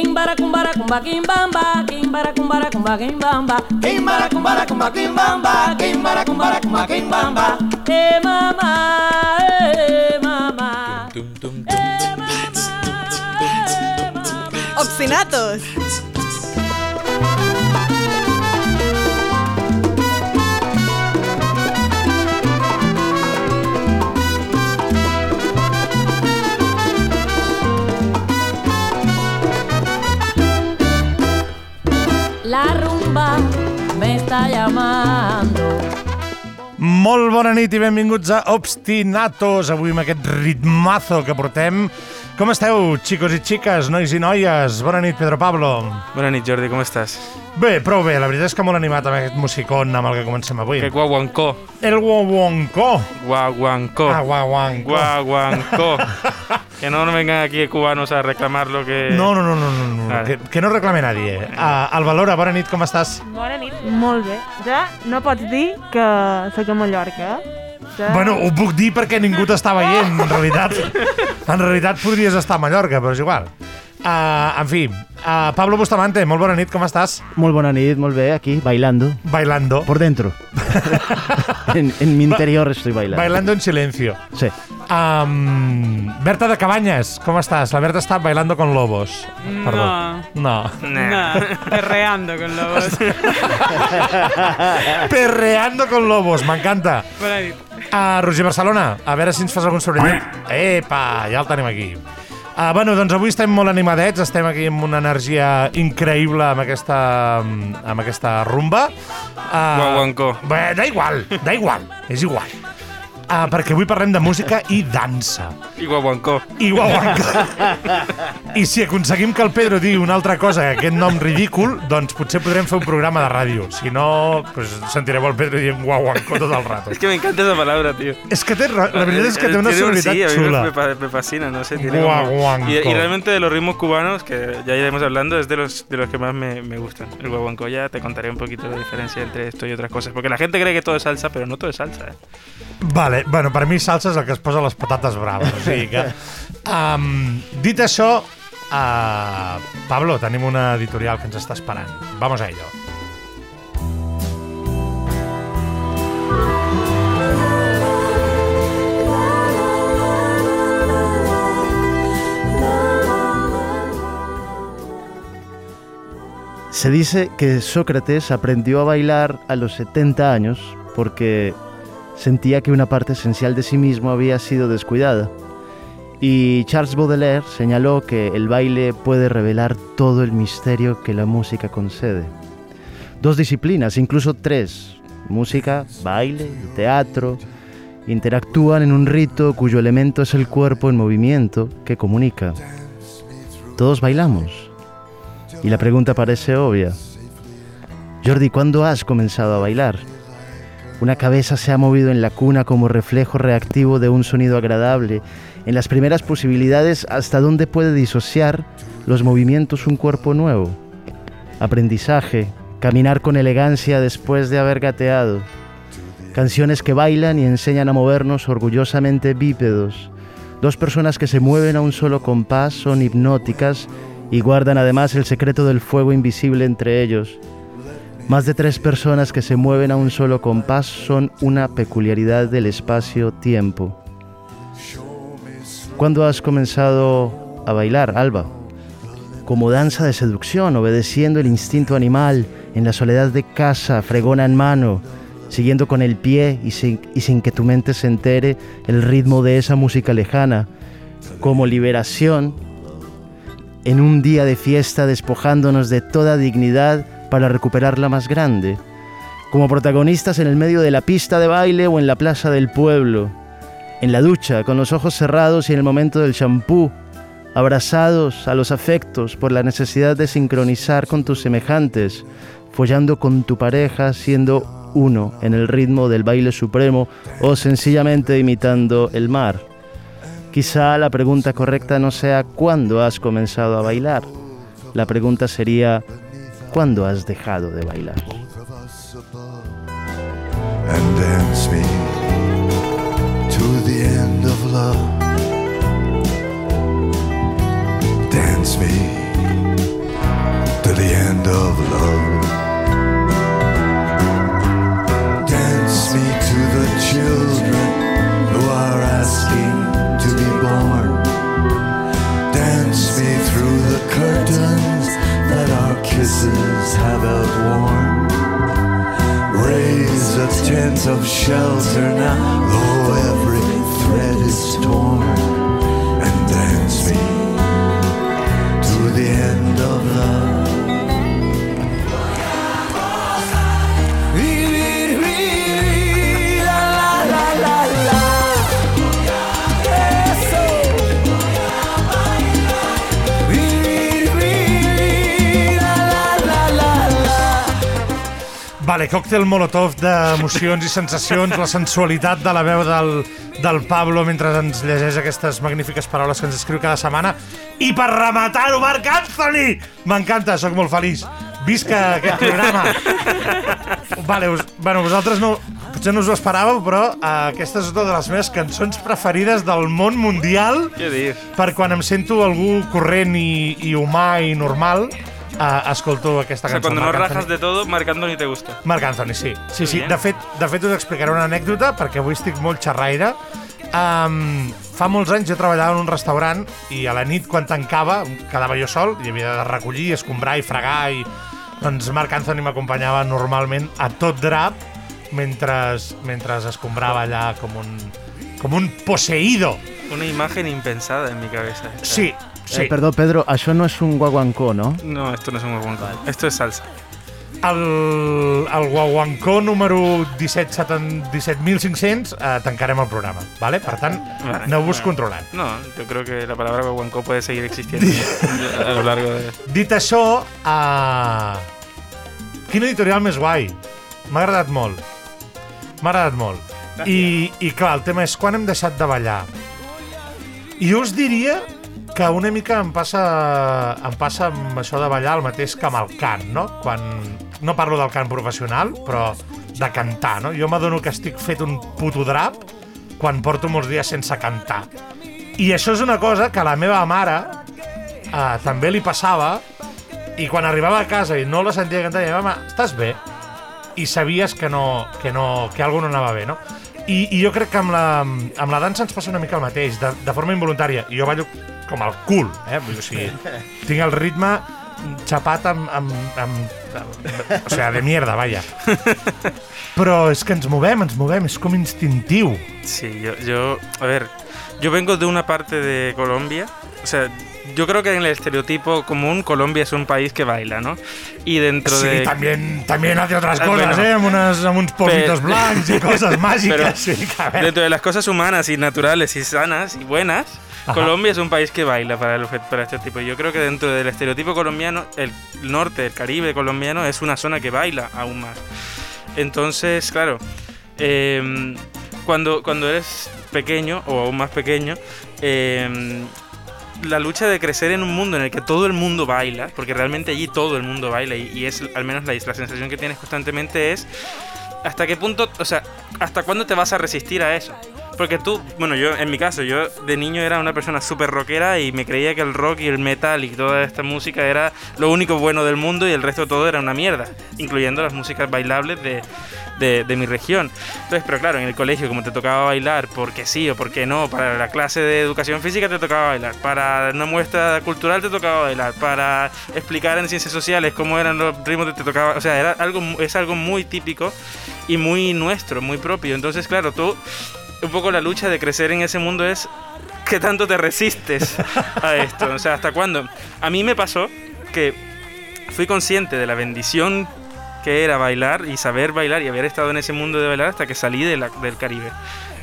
Kimbara kumbara kumba kimbamba, kimbara kumbara kumba kimbamba, kimbara kumbara kumba kimbamba, kimbara kumbara kumba kimbamba. Eh mama, eh mama. Tum, está llamando. Molt bona nit i benvinguts a Obstinatos, avui amb aquest ritmazo que portem. Com esteu, xicos i xiques, nois i noies? Bona nit, Pedro Pablo. Bona nit, Jordi, com estàs? Bé, prou bé, la veritat és que molt animat amb aquest musicón amb el que comencem avui. Que guaguancó, El guaguancó. guaguancó, Ah, guaguancó. guaguancó. que no vengan aquí cubanos a reclamar lo que... No, no, no, no, no, no. Vale. Que, que no reclame nadie. Uh, Alvalora, bona nit, com estàs? Bona nit. Molt bé. Ja no pots dir que sóc a Mallorca, eh? Ja... Bueno, ho puc dir perquè ningú t'està veient, en realitat. En realitat podries estar a Mallorca, però és igual. Uh, en fi, uh, Pablo Bustamante, molt bona nit, com estàs? Molt bona nit, molt bé, aquí, bailando. Bailando. Por dentro. en, en mi interior estoy bailando. Bailando en silencio. Sí. Um, Berta de Cabanyes, com estàs? La Berta està bailando con lobos. Perdó. No. Nah. perreando con lobos. Perreando con lobos, m'encanta. Bona nit. Uh, Roger Barcelona, a veure si ens fas algun sobrenyit. Epa, ja el tenim aquí. Uh, bueno, doncs avui estem molt animadets, estem aquí amb una energia increïble amb aquesta, amb aquesta rumba. Uh, Guaguancó. Bé, da igual, da igual, és igual. Uh, perquè avui parlem de música i dansa. I guaguancó. I guaguanca. I si aconseguim que el Pedro digui una altra cosa que aquest nom ridícul, doncs potser podrem fer un programa de ràdio. Si no, pues sentireu el Pedro dient guaguanco tot el rato. Es que me encanta esa palabra, tío. És que té, la veritat és que té una sonoritat sí, a mí me- me fascina, no sé. Tiene Guaguancó. como- y, y realmente de los ritmos cubanos, que ya iremos hablando, es de los, de los que más me, me gustan. El guaguancó ya te contaré un poquito la diferencia entre esto y otras cosas. Porque la gente cree que todo es salsa, pero no todo es salsa. ¿eh? Vale, bueno, per mi salsa és el que es posa les patates braves. O sigui que, um, dit això, uh, una editorial que ens està. Vamos a ello. Se dice que Sócrates aprendió a bailar a los 70 años porque sentía que una parte esencial de sí mismo había sido descuidada. Y Charles Baudelaire señaló que el baile puede revelar todo el misterio que la música concede. Dos disciplinas, incluso tres, música, baile y teatro, interactúan en un rito cuyo elemento es el cuerpo en movimiento que comunica. Todos bailamos. Y la pregunta parece obvia. Jordi, ¿cuándo has comenzado a bailar? Una cabeza se ha movido en la cuna como reflejo reactivo de un sonido agradable. En las primeras posibilidades, ¿hasta dónde puede disociar los movimientos un cuerpo nuevo? Aprendizaje, caminar con elegancia después de haber gateado. Canciones que bailan y enseñan a movernos orgullosamente bípedos. Dos personas que se mueven a un solo compás son hipnóticas y guardan además el secreto del fuego invisible entre ellos. Más de tres personas que se mueven a un solo compás son una peculiaridad del espacio-tiempo. ¿Cuándo has comenzado a bailar, Alba? Como danza de seducción, obedeciendo el instinto animal, en la soledad de casa, fregona en mano, siguiendo con el pie y sin, y sin que tu mente se entere el ritmo de esa música lejana, como liberación en un día de fiesta despojándonos de toda dignidad para recuperar la más grande, como protagonistas en el medio de la pista de baile o en la plaza del pueblo, en la ducha, con los ojos cerrados y en el momento del champú, abrazados a los afectos por la necesidad de sincronizar con tus semejantes, follando con tu pareja, siendo uno en el ritmo del baile supremo o sencillamente imitando el mar. Quizá la pregunta correcta no sea ¿cuándo has comenzado a bailar? La pregunta sería ¿cuándo has dejado de bailar? and dance me to the end of love. Dance me of tent of shelter now, though every thread is torn. Vale, còctel molotov d'emocions i sensacions, la sensualitat de la veu del, del Pablo mentre ens llegeix aquestes magnífiques paraules que ens escriu cada setmana. I per rematar-ho, Marc Anthony! M'encanta, sóc molt feliç. Visca aquest programa! vale, us, bueno, vosaltres no, potser no us ho esperàveu, però uh, aquesta és una de les meves cançons preferides del món mundial Què dius? per quan em sento algú corrent i, i humà i normal, uh, escolto aquesta O sea, cançó. cuando no Anthony. rajas de todo, Marc Anthony te gusta. Marc Anthony, sí. Sí, sí. De fet, de fet, us explicaré una anècdota, perquè avui estic molt xerraire. Um, fa molts anys jo treballava en un restaurant i a la nit, quan tancava, quedava jo sol i havia de recollir, escombrar i fregar i... Doncs Marc Anthony m'acompanyava normalment a tot drap mentre, mentre escombrava allà com un, com un poseído. Una imagen impensada en mi cabeza. Sí, sí. Eh, perdó, Pedro, això no és un guaguancó, no? No, esto no es un guaguancó. Esto es salsa. El, el guaguancó número 17 7- 17.500 eh, tancarem el programa, vale? Per tant, Vale, aneu-vos bueno. controlant. No, yo creo que la palabra guaguancó puede seguir existiendo a lo largo de... Dit això, uh... quin editorial més guai. M'ha agradat molt. M'ha agradat molt. I, I clar, el tema és quan hem deixat de ballar. I jo us diria que una mica em passa, em passa amb això de ballar el mateix que amb el cant, no? Quan, no parlo del cant professional, però de cantar, no? Jo m'adono que estic fet un puto drap quan porto molts dies sense cantar. I això és una cosa que a la meva mare eh, també li passava i quan arribava a casa i no la sentia cantar, deia, mama, estàs bé? I sabies que no, que no, que alguna no anava bé, no? I, I jo crec que amb la, amb la dansa ens passa una mica el mateix, de, de forma involuntària. Jo ballo com el cul, eh? Vull dir, o sigui, tinc el ritme xapat amb, amb, amb, amb... O sigui, de mierda, vaya. Però és que ens movem, ens movem, és com instintiu. Sí, yo, yo, a ver, yo vengo de una parte de Colombia, o sea, yo creo que en el estereotipo común Colombia es un país que baila, ¿no? Y dentro Sí, de... también, también hace otras Ah, cosas, bueno. eh? Amb, unes, amb uns polvitos Pero- blancs i coses màgiques. Pero. Dentro de las cosas humanas y naturales y sanas y buenas, Ajá. Colombia es un país que baila para, el, para este tipo. Yo creo que dentro del estereotipo colombiano, el norte, el Caribe colombiano es una zona que baila aún más. Entonces, claro, em, cuando, cuando eres pequeño o aún más pequeño, em, la lucha de crecer en un mundo en el que todo el mundo baila, porque realmente allí todo el mundo baila y, es al menos la, la sensación que tienes constantemente es hasta qué punto, o sea, hasta cuándo te vas a resistir a eso. Porque tú, bueno, yo en mi caso, yo de niño era una persona súper rockera y me creía que el rock y el metal y toda esta música era lo único bueno del mundo y el resto todo era una mierda, incluyendo las músicas bailables de, de, de mi región. Entonces, pero claro, en el colegio, como te tocaba bailar, porque sí o porque no, para la clase de educación física te tocaba bailar, para una muestra cultural te tocaba bailar, para explicar en ciencias sociales cómo eran los ritmos te tocaba, o sea, era algo, es algo muy típico y muy nuestro, muy propio. Entonces, claro, tú, un poco la lucha de crecer en ese mundo es qué tanto te resistes a esto, o sea, hasta cuándo. A mí me pasó que fui consciente de la bendición que era bailar y saber bailar y haber estado en ese mundo de bailar hasta que salí de la- del Caribe.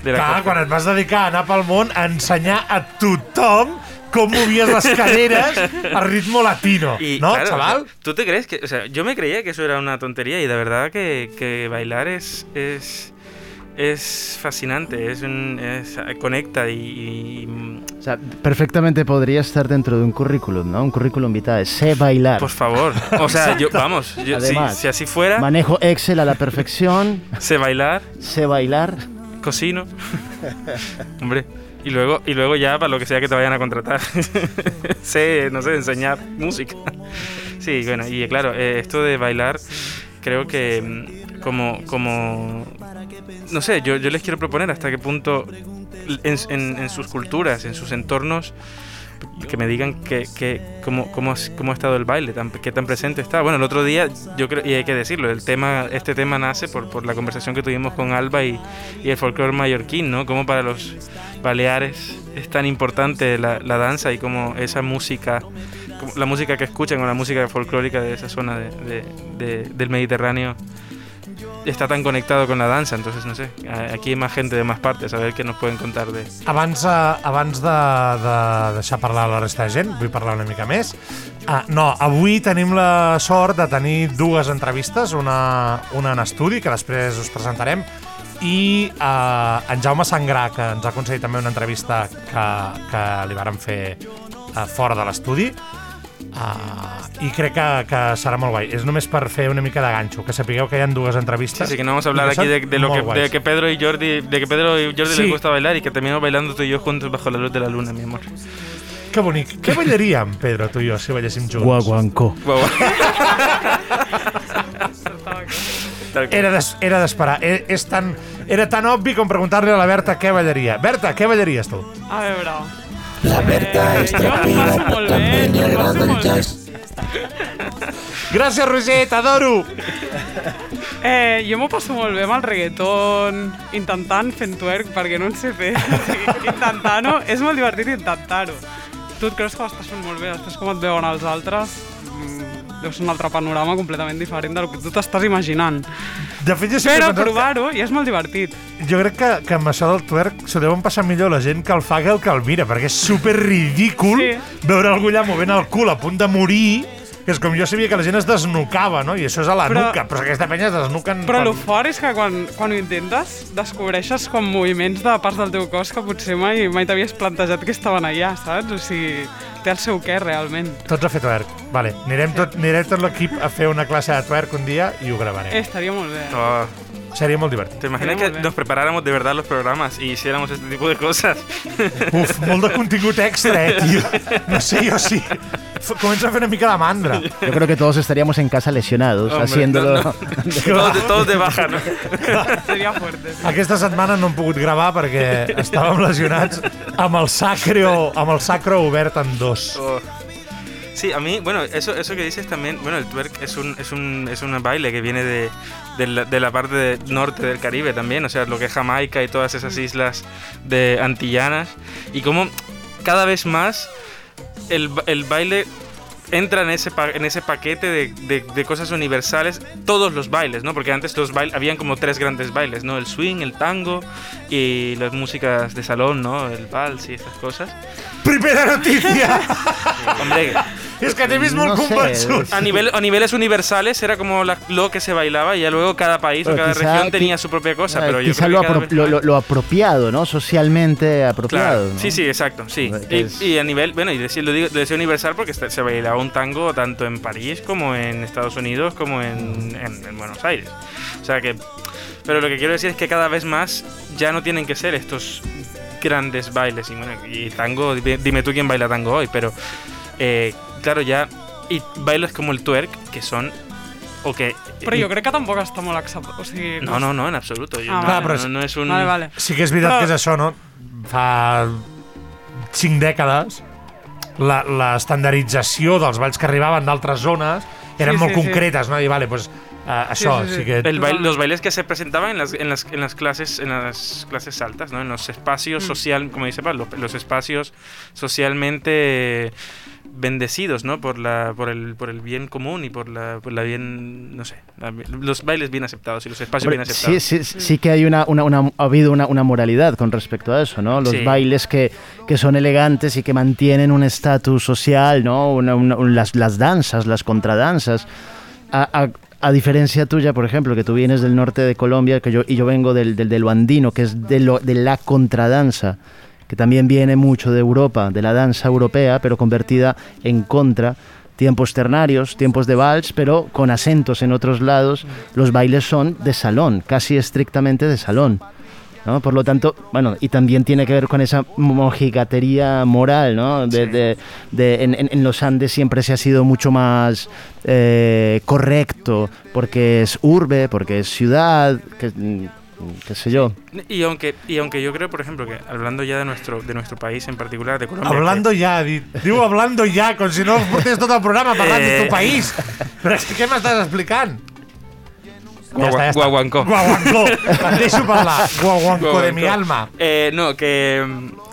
De la Clar, costa. quan et vas dedicar a anar pel món a ensenyar a tothom com movies les caderes a ritmo latino. Y, no, claro, chaval? o sea, ¿Tú te crees que.? O sea, yo me creía que eso era una tontería y de verdad que, que bailar es. es es fascinante, es un, es- conecta y, y- O sea, perfectamente podría estar dentro de un currículum, ¿no? Un currículum vitae. Sé bailar. por favor, o sea, yo vamos, yo- si, Además, si así fuera, Manejo Excel a la perfección. sé bailar, Sé bailar. cocino, hombre, Y luego, y luego ya para lo que sea que te vayan a contratar. sé, no sé, enseñar música. sí, bueno, y claro, eh, esto de bailar, creo que mm, como, como no sé, yo, les quiero proponer hasta qué punto en, sus culturas, en sus entornos, que me digan que, que cómo, cómo, cómo ha estado el baile, tan, qué tan presente está. Bueno, el otro día, yo creo, y hay que decirlo, el tema, este tema nace por, la conversación que tuvimos con Alba y, el folclore mallorquín, ¿no? Cómo para los baleares es tan importante la, danza y cómo esa música, como la música que escuchan o la música folclórica de esa zona de- de- de- del Mediterráneo está tan conectado con la dansa, entonces no sé, aquí hay más gente de más partes, a ver qué nos pueden contar de... Abans, uh, abans de, de deixar parlar la resta de gent, vull parlar una mica més. Uh, no, avui tenim la sort de tenir dues entrevistes, una, una en estudi, que després us presentarem, i uh, en Jaume Sangrà, que ens ha concedit també una entrevista que, que li vàrem fer uh, fora de l'estudi, Uh, I crec que, que serà molt guai. És només per fer una mica de ganxo, que sapigueu que hi ha dues entrevistes. Así que no vamos a hablar aquí de, de lo que, molt de guais. que Pedro y Jordi, de que Pedro y Jordi Sí. les gusta bailar y que terminamos bailando tú y yo juntos bajo la luz de la luna, mi amor. Que bonic. Què ballaríem, Pedro, tu i jo, si balléssim junts? Guaguancó. Era des- era d'esperar. Era, és tan, era tan obvi com preguntar-li a la Berta què ballaria. Berta, què ballaries tu? A veure... La Berta és trapera, bé, també li agrada el jazz. Gràcies, Roger, t'adoro! Eh, jo m'ho passo molt bé amb el reggaeton, intentant fent twerk, perquè no en sé fer. Intentant-ho, és molt divertit intentar-ho. Tu et creus que ho estàs fent molt bé, després com et veuen els altres, mm, deu ser un altre panorama completament diferent del que tu t'estàs imaginant. De fet, jo Però provar-ho i és molt divertit. que, jo crec que, que amb això del twerk s'ho deuen passar millor la gent que el fa que el que el mira, perquè és super ridícul Sí. veure algú allà movent el cul a punt de morir, que és com jo sabia que la gent es desnucava, no? I això és a la Però- nuca, però aquesta penya es desnuquen... Però quan- el fort és que quan, quan ho intentes descobreixes com moviments de parts del teu cos que potser mai, mai t'havies plantejat que estaven allà, saps? O sigui, té el seu què, realment. Tots a fer twerk. Vale, anirem tot, anirem tot l'equip a fer una classe de twerk un dia i ho gravarem. Eh, estaria molt bé. Oh, Seria molt divertit. ¿Te imaginas que muy bien. nos preparáramos de verdad los programas y hiciéramos este tipo de cosas? Uf, molt de contingut extra, eh, tio. No sé, jo sí. F- Comença a fer una mica de mandra. Yo creo que todos estaríamos en casa lesionados Hombre, haciéndolo. no, no. todos, de, todos de baja, ¿no? Seria fuerte. Sí. Aquesta setmana no hem pogut gravar perquè estàvem lesionats amb el sacro, amb el sacro obert en dos. Oh. Sí, a mí, bueno, eso, eso que dices también, bueno, el twerk es un, es un, es un baile que viene de, de, la, de la parte de- norte del Caribe también, o sea, lo que es Jamaica y todas esas islas de antillanas, y como cada vez más el, el baile entra en ese, pa- en ese paquete de, de- de cosas universales, todos los bailes, ¿no? Porque antes los bailes, habían como tres grandes bailes, ¿no? El swing, el tango y las músicas de salón, ¿no? El vals y estas cosas. Primera notícia! Hombre, És que t'he vist molt No sé, convençut. a, nivel, a niveles universales era como la- lo que se bailaba y ya luego cada país o Pero cada quizá región tenía su propia cosa, Ah, pero yo creo lo, que apro- lo, lo- lo apropiado, ¿no? Socialmente apropiado. Claro, ¿no? sí, sí, exacto, sí. Que Y, es- y a nivel, bueno, y decir, lo digo, lo deseo universal porque se bailaba un tango tanto en París como en Estados Unidos como en, en- en Buenos Aires. O sea que, pero lo que quiero decir es que cada vez más ya no tienen que ser estos grandes bailes. Y bueno, y tango, dime, tú quién baila tango hoy, pero eh, claro, ya, y bailes como el twerk, que son, o que... Però jo crec que tampoc està molt acceptat. O sigui, No, no, no, en absoluto. Yo- Ah, no, vale. no, Però no es un... Vale, vale. Sí que és veritat Però- que és això, no? Fa cinc dècades la, la estandardització dels balls que arribaven d'altres zones eren Sí, molt sí, sí. concretes, no? I vale, pues, uh, això sí, sí, sí. que... El baile- los bailes que se presentaban en las, en las, en las clases en las clases altas, ¿no? En los espacios Mm. social, como dice Pablo, los espacios socialmente bendecidos, ¿no? Por la por el por el bien común y por la por la bien, no sé, la- los bailes bien aceptados y los espacios Hombre, bien sí, aceptados. sí, sí que hay una, una, una- ha habido una, una moralidad con respecto a eso, ¿no? Los Sí. bailes que, que son elegantes y que mantienen un estatus social, ¿no? Una- una- un- las, las danzas, las contradanzas. A, a- a diferencia tuya, por ejemplo, que tú vienes del norte de Colombia que yo, y yo vengo del, del, de lo andino, que es de, lo, de la contradanza, que también viene mucho de Europa, de la danza europea, pero convertida en contra. Tiempos ternarios, tiempos de vals, pero con acentos en otros lados. Los bailes son de salón, casi estrictamente de salón. ¿no? Por lo tanto, bueno, y también tiene que ver con esa mojigatería moral, ¿no? De, Sí. de- de- en, los Andes siempre se ha sido mucho más eh, correcto, porque es urbe, porque es ciudad, que, mm, qué sé yo. Y aunque, y aunque yo creo, por ejemplo, que hablando ya de nuestro, de nuestro país en particular, de Colombia. Hablando dit. Diu hablando ja, com si no portés tot el programa parlant del Eh. teu país. Però és que què m'estàs explicant? Guagua- Guaguancó. Guaguancó. Et deixo parlar. Guaguancó de mi Guaguancó. alma. Eh, no, que,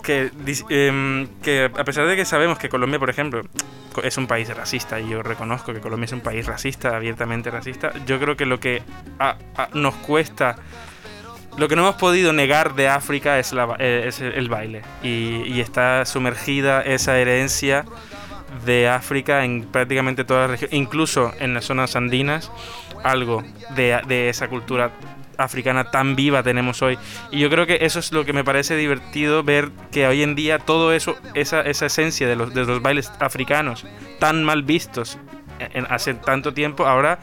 que, em, que a pesar de que sabemos que Colombia, por ejemplo, es un país racista, y yo reconozco que Colombia es un país racista, abiertamente racista, yo creo que lo que a- a- nos cuesta, lo que no hemos podido negar de África es, la eh, es el baile. Y, y está sumergida esa herencia de África en prácticamente toda la región, incluso en las zonas andinas, algo de, de esa cultura africana tan viva tenemos hoy. Y yo creo que eso es lo que me parece divertido ver que hoy en día todo eso, esa, esa esencia de los, de los bailes africanos tan mal vistos en- hace tanto tiempo, ahora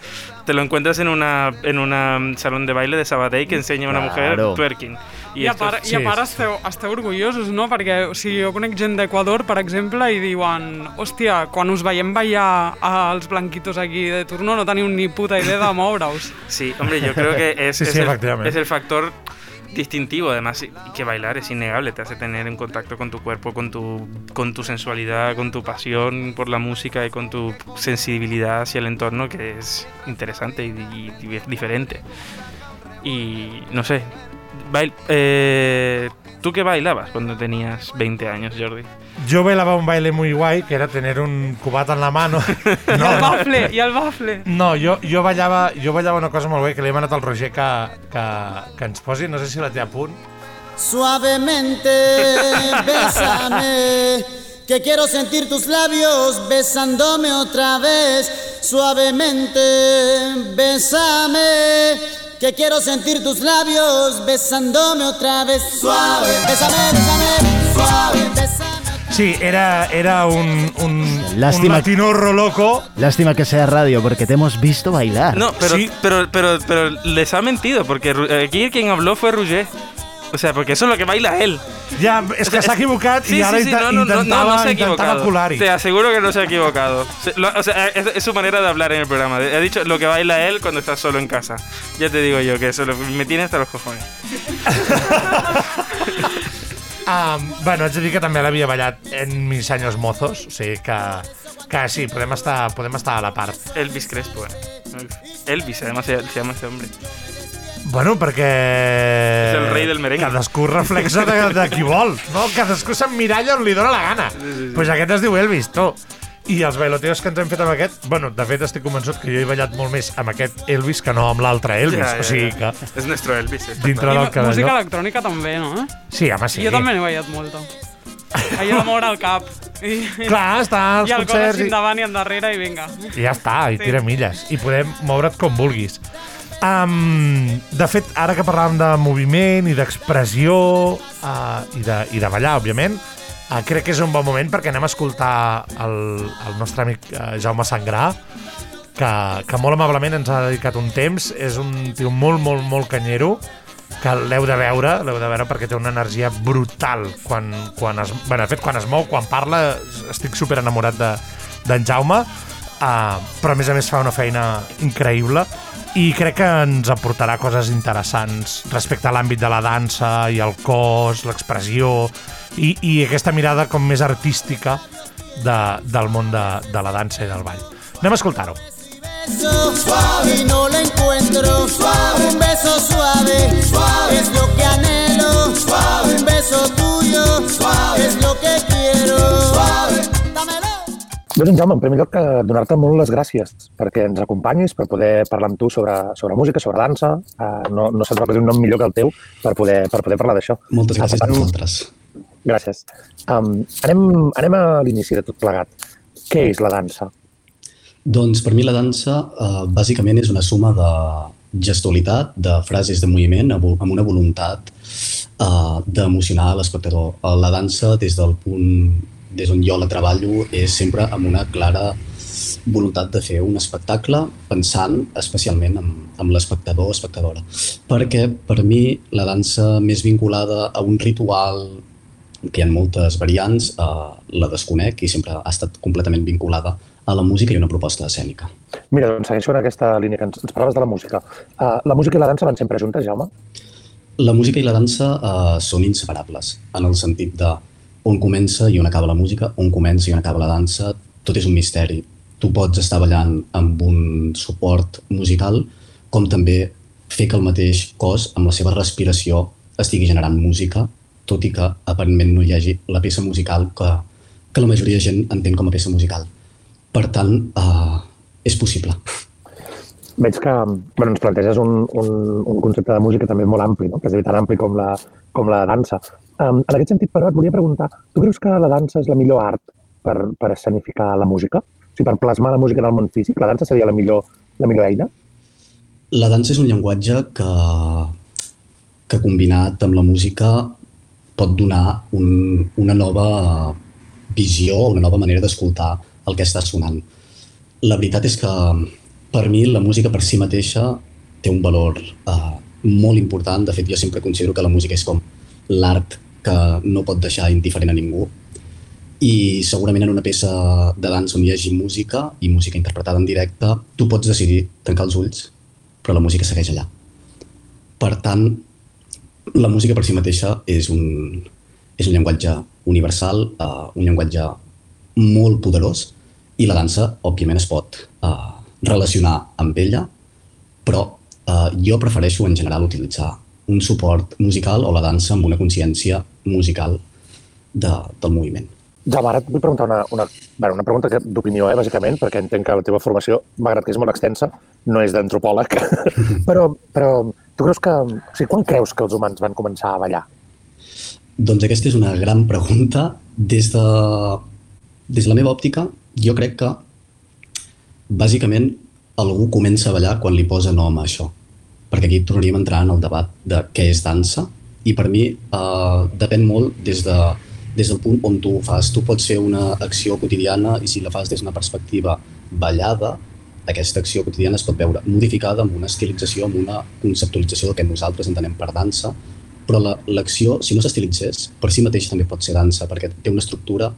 te lo encuentras en una en una mm, salón de baile de Sabadell que enseña a una mujer Claro. twerking. I, a esto part, es- i a sí, part sí. esteu, esteu orgullosos, no? Perquè o sigui, jo conec gent d'Equador, per exemple, i diuen hòstia, quan us veiem ballar als blanquitos aquí de turno no teniu ni puta idea de moure-us. Sí, hombre, yo creo que es, Sí, es sí, el, efectivamente. es el factor distintivo, además, que bailar es innegable, te hace tener en contacto con tu cuerpo, con tu, con tu sensualidad, con tu pasión por la música y con tu sensibilidad hacia el entorno, que es interesante y diferente. Y no sé, bail- eh, ¿tú qué bailabas cuando tenías 20 años, Jordi? Jo bailava un baile muy guai, que era tener un cubat en la mano. I No, no, bafle, i el bafle. no jo, jo, ballava, jo ballava una cosa molt guai, que li he demanat al Roger que, que, que ens posi, no sé si la té a punt. Suavemente, bésame, que quiero sentir tus labios besándome otra vez. Suavemente, bésame, que quiero sentir tus labios besándome otra vez. Suave, bésame, bésame, suave, bésame. Sí, era, era un, un, un Lástima- latinorro loco. Lástima que sea radio, porque te hemos visto bailar. No, pero, Sí. pero, pero, pero les ha mentido, porque Ru- aquí quien habló fue Roger. O sea, porque eso es lo que baila él. Ja, és que s'ha equivocat i ara inta- no, no, no, no, no se ha equivocado. Te aseguro que no se ha equivocado. Se- o sea, es, es su manera de hablar en el programa. Ha dicho lo que baila él cuando está solo en casa. Ya te digo yo que eso lo- me tiene hasta los cojones. Um, bueno, haig de dir que també l'havia ballat en mis años mozos, o sigui que, que sí, podem estar, podem estar a la part. Elvis Crespo. eh. Elvis, además se, se llama ese hombre. Bueno, perquè... És el rei del merengue. Cadascú reflexa de, de qui vol, no? Cadascú s'emmiralla on li dóna la gana. Doncs sí, sí. pues aquest es diu Elvis, tu. I els bailoteos que ens hem fet amb aquest, bueno, de fet estic convençut que jo he ballat molt més amb aquest Elvis que no amb l'altre Elvis. Ya, ya, o sigui que Es nuestro Elvis. eh. dintre I del música cadalló... electrònica també, no? Sí, home, sí. Sí. Jo també n'he ballat molta. Allò de moure el cap. I, Clar, està als I el cos concerts així i, endavant i endarrere i vinga. i ja està, i Sí. tira milles. I podem moure't com vulguis. Um, de fet, ara que parlàvem de moviment i d'expressió uh, i, de, i de ballar, òbviament, uh, crec que és un bon moment perquè anem a escoltar el, el nostre amic uh, Jaume Sangrà, que, que molt amablement ens ha dedicat un temps. És un tio molt, molt, molt canyero, que l'heu de veure, l'heu de veure perquè té una energia brutal quan, quan es, bueno, de fet, quan es mou, quan parla, estic super enamorat de- d'en Jaume, uh, però a més a més fa una feina increïble i crec que ens aportarà coses interessants respecte a l'àmbit de la dansa i el cos, l'expressió i, i aquesta mirada com més artística de, del món de, de la dansa i del ball. Anem a escoltar-ho. suave no lo encuentro. Suave. Un beso suave. Suave. Es lo que anhelo. Suave. Un beso tuyo. Suave. Es lo doncs, Jaume, en primer lloc, eh, donar-te molt les gràcies perquè ens acompanyis, per poder parlar amb tu sobre, sobre música, sobre dansa. Uh, no, no se't recordi un nom millor que el teu per poder, per poder parlar d'això. Moltes gràcies a tant, vosaltres. Gràcies. Um, anem, anem a l'inici de tot plegat. Què és la dansa? Doncs per mi la dansa eh, bàsicament és una suma de gestualitat, de frases de moviment amb una voluntat eh, d'emocionar l'espectador. La dansa, des del punt des on jo la treballo, és sempre amb una clara voluntat de fer un espectacle pensant especialment en, en l'espectador o espectadora. Perquè per mi la dansa més vinculada a un ritual que hi ha moltes variants, eh, la desconec i sempre ha estat completament vinculada a la música i una proposta escènica. Mira, doncs segueixo en aquesta línia que ens, ens parlaves de la música. Uh, la música i la dansa van sempre juntes, Jaume? La música i la dansa eh, són inseparables, en el sentit de on comença i on acaba la música, on comença i on acaba la dansa, tot és un misteri. Tu pots estar ballant amb un suport musical, com també fer que el mateix cos, amb la seva respiració, estigui generant música, tot i que aparentment no hi hagi la peça musical que, que la majoria de gent entén com a peça musical. Per tant, eh, és possible. Veig que bueno, ens planteges un, un, un concepte de música també molt ampli, no? que és tan ampli com la, com la dansa. Um, en aquest sentit, però, et volia preguntar, tu creus que la dansa és la millor art per, per escenificar la música? O sigui, per plasmar la música en el món físic, la dansa seria la millor, la millor eina? La dansa és un llenguatge que, que combinat amb la música pot donar un, una nova visió, una nova manera d'escoltar el que està sonant. La veritat és que per mi la música per si mateixa té un valor eh, molt important. De fet, jo sempre considero que la música és com l'art que no pot deixar indiferent a ningú. I segurament en una peça de dansa on hi hagi música i música interpretada en directe, tu pots decidir tancar els ulls, però la música segueix allà. Per tant, la música per si mateixa és un, és un llenguatge universal, uh, un llenguatge molt poderós i la dansa, òbviament, es pot uh, relacionar amb ella, però uh, jo prefereixo en general utilitzar un suport musical o la dansa amb una consciència musical de, del moviment. Jaume, ara et vull preguntar una, una, bueno, una pregunta d'opinió, eh, bàsicament, perquè entenc que la teva formació, malgrat que és molt extensa, no és d'antropòleg, però, però tu creus que... O sigui, quan creus que els humans van començar a ballar? Doncs aquesta és una gran pregunta. Des de, des de la meva òptica, jo crec que bàsicament algú comença a ballar quan li posa nom a això. Perquè aquí tornaríem a entrar en el debat de què és dansa i per mi eh, depèn molt des, de, des del punt on tu ho fas. Tu pots fer una acció quotidiana i si la fas des d'una perspectiva ballada, aquesta acció quotidiana es pot veure modificada amb una estilització, amb una conceptualització del que nosaltres entenem per dansa, però la- l'acció, si no s'estilitzés, per si mateix també pot ser dansa, perquè té una estructura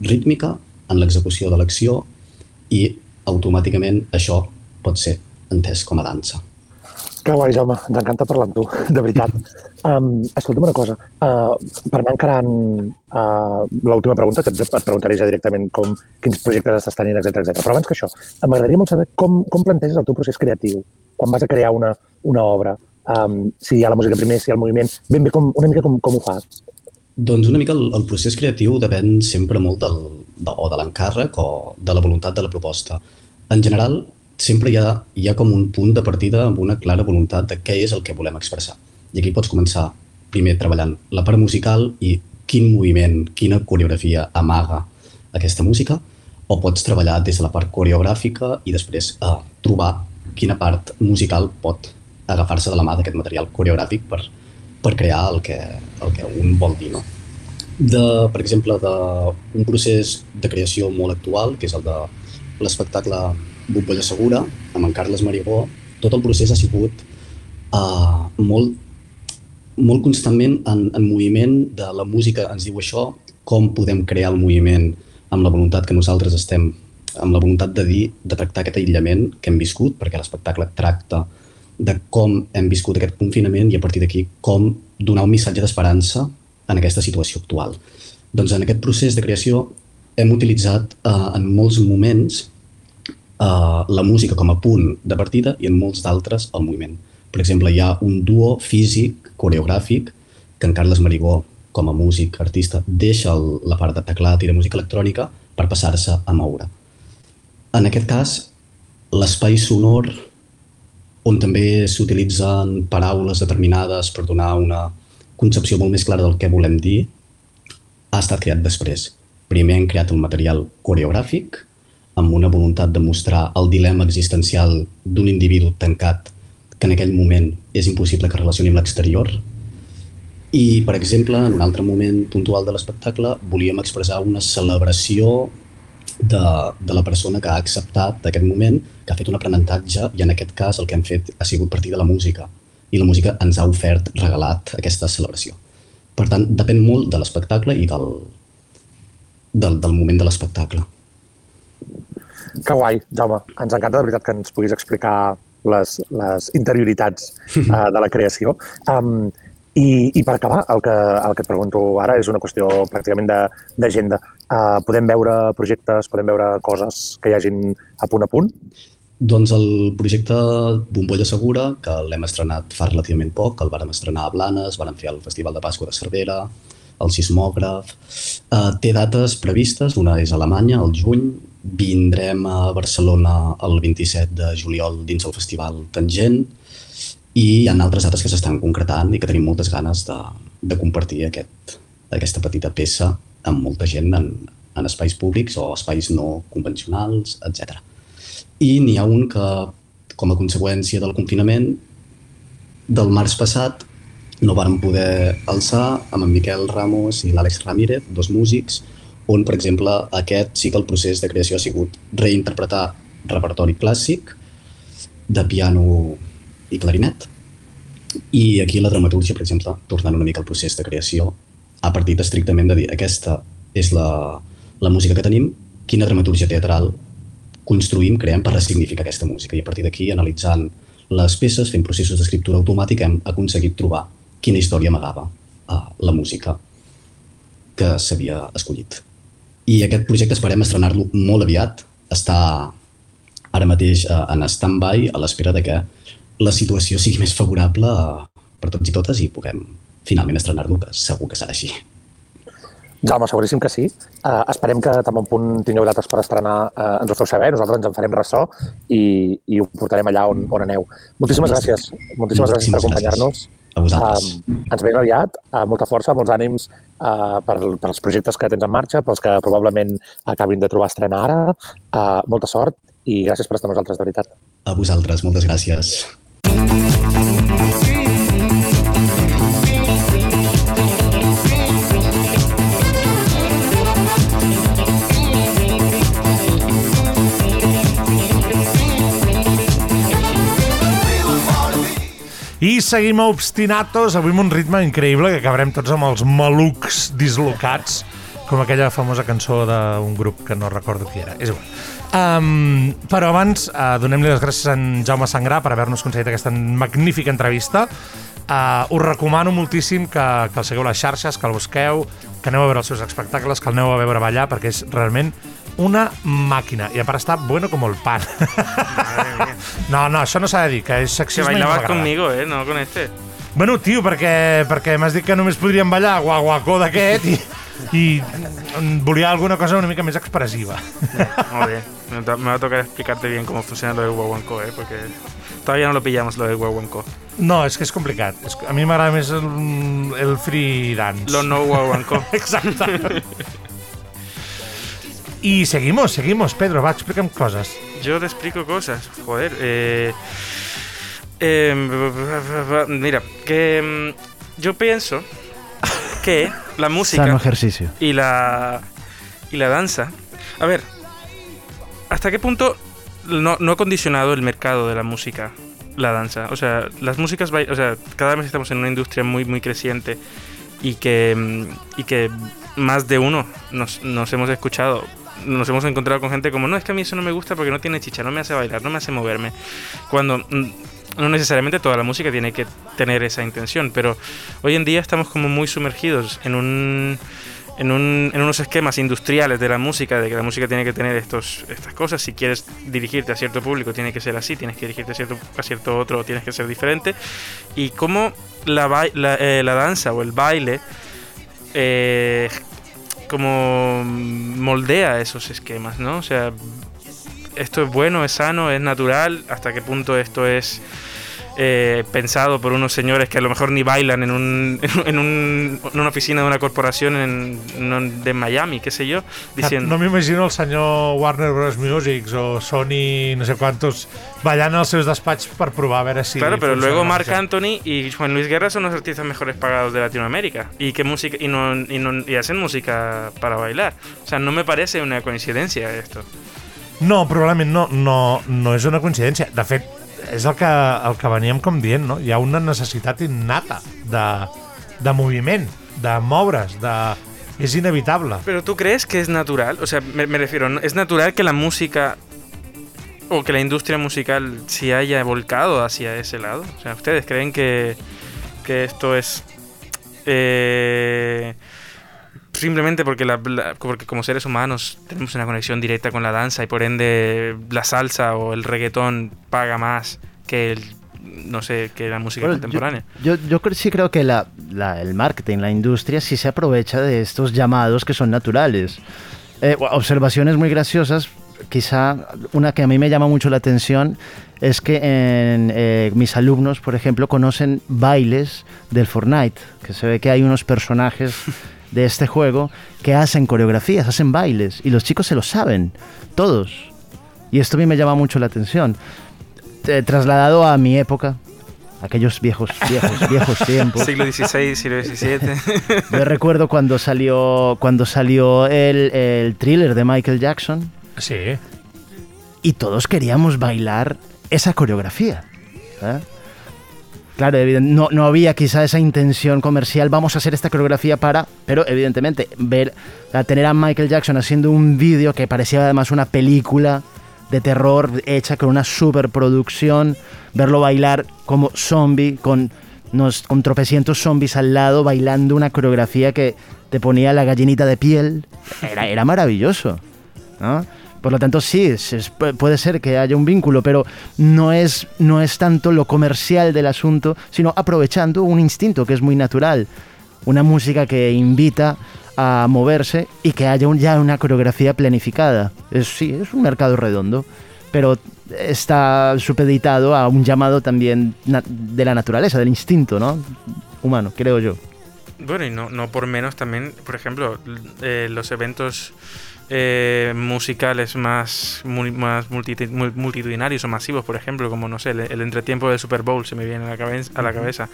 rítmica en l'execució de l'acció i automàticament això pot ser entès com a dansa. Que guai, Jaume, ens encanta parlar amb tu, de veritat. Um, escolta'm una cosa, uh, per anar encarant uh, l'última pregunta, que et, et preguntaré ja directament com, quins projectes estàs tenint, etc etc. Però abans que això, m'agradaria molt saber com, com planteges el teu procés creatiu quan vas a crear una, una obra. Um, si hi ha la música primer, si hi ha el moviment, ben bé com, una mica com, com ho fas. Doncs una mica el, el procés creatiu depèn sempre molt del, de, o de l'encàrrec o de la voluntat de la proposta. En general, sempre hi ha, hi ha com un punt de partida amb una clara voluntat de què és el que volem expressar. I aquí pots començar primer treballant la part musical i quin moviment, quina coreografia amaga aquesta música, o pots treballar des de la part coreogràfica i després eh, trobar quina part musical pot agafar-se de la mà d'aquest material coreogràfic per, per crear el que, el que un vol dir. No? De, per exemple, d'un procés de creació molt actual, que és el de l'espectacle Bombolla Segura, amb en Carles Marigó, tot el procés ha sigut uh, molt, molt constantment en, en moviment de la música ens diu això, com podem crear el moviment amb la voluntat que nosaltres estem, amb la voluntat de dir, de tractar aquest aïllament que hem viscut, perquè l'espectacle tracta de com hem viscut aquest confinament i a partir d'aquí com donar un missatge d'esperança en aquesta situació actual. Doncs en aquest procés de creació hem utilitzat eh, en molts moments eh, la música com a punt de partida i en molts d'altres el moviment. Per exemple, hi ha un duo físic, coreogràfic, que en Carles Marigó, com a músic, artista, deixa el, la part de teclat i de música electrònica per passar-se a moure. En aquest cas, l'espai sonor, on també s'utilitzen paraules determinades per donar una concepció molt més clara del que volem dir, ha estat creat després. Primer hem creat un material coreogràfic amb una voluntat de mostrar el dilema existencial d'un individu tancat que en aquell moment és impossible que relacioni amb l'exterior. I, per exemple, en un altre moment puntual de l'espectacle, volíem expressar una celebració de, de la persona que ha acceptat aquest moment, que ha fet un aprenentatge i en aquest cas el que hem fet ha sigut partir de la música i la música ens ha ofert, regalat aquesta celebració. Per tant, depèn molt de l'espectacle i del, del, del moment de l'espectacle. Que guai, Jaume. Ens encanta de veritat que ens puguis explicar les, les interioritats uh, de la creació. Um, i, I per acabar, el que, el que et pregunto ara és una qüestió pràcticament de- d'agenda. Uh, podem veure projectes, podem veure coses que hi hagin a punt a punt? Doncs el projecte Bombolla Segura, que l'hem estrenat fa relativament poc, el vàrem estrenar a Blanes, vàrem fer el Festival de Pasqua de Cervera, el Sismògraf... Eh, té dates previstes, una és a Alemanya, al juny, vindrem a Barcelona el 27 de juliol dins el Festival Tangent, i hi ha altres dates que s'estan concretant i que tenim moltes ganes de, de compartir aquest, aquesta petita peça amb molta gent en, en espais públics o espais no convencionals, etc. I n'hi ha un que, com a conseqüència del confinament, del març passat, no vàrem poder alçar amb en Miquel Ramos i l'Àlex Ramírez, dos músics, on, per exemple, aquest sí que el procés de creació ha sigut reinterpretar repertori clàssic de piano i clarinet. I aquí la dramaturgia, per exemple, tornant una mica al procés de creació, ha partit estrictament de dir aquesta és la, la música que tenim, quina dramaturgia teatral construïm, creem per ressignificar aquesta música. I a partir d'aquí, analitzant les peces, fent processos d'escriptura automàtica, hem aconseguit trobar quina història amagava a la música que s'havia escollit. I aquest projecte esperem estrenar-lo molt aviat. Està ara mateix eh, en stand-by a l'espera de que la situació sigui més favorable eh, per tots i totes i puguem finalment estrenar-lo, que segur que serà així. Jaume, seguríssim que sí. Uh, esperem que tan bon punt tingueu dates per estrenar, uh, ens ho feu saber, nosaltres ens en farem ressò i, i ho portarem allà on, on aneu. Moltíssimes gràcies. Moltíssimes gràcies per acompanyar-nos. A vosaltres. Um, ens veiem aviat, uh, molta força, molts ànims uh, per, per els projectes que tens en marxa, pels que probablement acabin de trobar estrena ara. Uh, molta sort i gràcies per estar amb nosaltres, de veritat. A vosaltres, moltes gràcies. I seguim a Obstinatos, avui amb un ritme increïble que acabarem tots amb els malucs dislocats, com aquella famosa cançó d'un grup que no recordo qui era. És igual. Um, però abans, uh, donem-li les gràcies a en Jaume Sangrà per haver-nos concedit aquesta magnífica entrevista. Uh, us recomano moltíssim que, que el segueu les xarxes, que el busqueu, que aneu a veure els seus espectacles, que el aneu a veure ballar, perquè és realment una màquina. I a part està bueno com el pan. no, no, això no s'ha de dir, que és Que sexisme no bailabas conmigo, eh, no con este. Bueno, tio, perquè, perquè m'has dit que només podríem ballar guaguacó d'aquest i, i volia alguna cosa una mica més expressiva. Muy bien. Me, va a tocar explicarte bien cómo funciona lo del guaguancó, ¿eh? Porque todavía no lo pillamos, lo del guaguancó. No, és que és complicat. És, que a mi m'agrada més el, el free dance. Lo no guaguancó. Exacte. I seguimos, seguimos. Pedro, va, explica'm coses. Yo te explico cosas, joder. Eh, eh, mira, que yo pienso que la música Sano ejercicio. y la y la danza. A ver, ¿hasta qué punto no, no ha condicionado el mercado de la música la danza? O sea, las músicas, o sea, cada vez estamos en una industria muy muy creciente y que mm, y que más de uno nos, nos hemos escuchado nos hemos encontrado con gente como no es que a mí eso no me gusta porque no tiene chicha no me hace bailar no me hace moverme cuando mm, no necesariamente toda la música tiene que tener esa intención pero hoy en día estamos como muy sumergidos en un en, un- en unos esquemas industriales de la música, de que la música tiene que tener estos, estas cosas. Si quieres dirigirte a cierto público, tiene que ser así, tienes que dirigirte a cierto, a cierto otro, tienes que ser diferente. Y cómo la, la, eh, la danza o el baile eh, como moldea esos esquemas, ¿no? O sea, esto es bueno, es sano, es natural, hasta qué punto esto es eh, pensado por unos señores que a lo mejor ni bailan en, un, en, un- en una oficina de una corporación en, en- de Miami, qué sé yo, diciendo... No m'imagino el senyor Warner Bros. Music o Sony, no sé quantos, ballant als seus despatx per provar a veure si... Claro, pero luego Marc. Anthony y Juan Luis Guerra son los artistas mejores pagados de Latinoamérica y que música y no, y no- y hacen música para bailar. O sea, no me parece una coincidencia esto. No, probablement no, no, no és una coincidència. De fet, és el que, el que veníem com dient, no? Hi ha una necessitat innata de, de moviment, de moure's, de... És inevitable. Pero tú crees que es natural, o sea, me, me refiero, es natural que la música o que la industria musical se haya volcado hacia ese lado. O sea, ¿ustedes creen que, que esto es eh, simplemente porque, la- la- porque como seres humanos tenemos una conexión directa con la danza y por ende la salsa o el reggaetón paga más que el, no sé, que la música Bueno, contemporánea? Yo, yo, sí creo que la, la- el marketing, la industria, sí se aprovecha de estos llamados que son naturales. Eh, observaciones muy graciosas, quizá una que a mí me llama mucho la atención es que en, eh, mis alumnos, por ejemplo, conocen bailes del Fortnite, que se ve que hay unos personajes de este juego que hacen coreografías, hacen bailes, y los chicos se lo saben, todos. Y esto a mí me llama mucho la atención. Eh, trasladado a mi época, aquellos viejos, viejos, viejos tiempos. Siglo XVI, siglo XVII. Yo recuerdo cuando salió, cuando salió el, el thriller de Michael Jackson Sí. y todos queríamos bailar esa coreografía. ¿eh? Claro, no, no había quizá esa intención comercial, vamos a hacer esta coreografía para, pero evidentemente ver, a tener a Michael Jackson haciendo un vídeo que parecía además una película de terror hecha con una superproducción, verlo bailar como zombie, con, nos, con tropecientos zombies al lado, bailando una coreografía que te ponía la gallinita de piel, era, era maravilloso. ¿no? Por lo tanto, sí, puede ser que haya un vínculo, pero no es, no es tanto lo comercial del asunto, sino aprovechando un instinto que es muy natural. Una música que invita a moverse y que haya ya una coreografía planificada. Sí, es un mercado redondo, pero está supeditado a un llamado también de la naturaleza, del instinto ¿no? humano, creo yo. Bueno, y no, no por menos también, por ejemplo, eh, los eventos eh, musicales más, más multitudinarios o masivos, por ejemplo, como no sé, el, el entretiempo del Super Bowl se me viene a la, a la cabeza.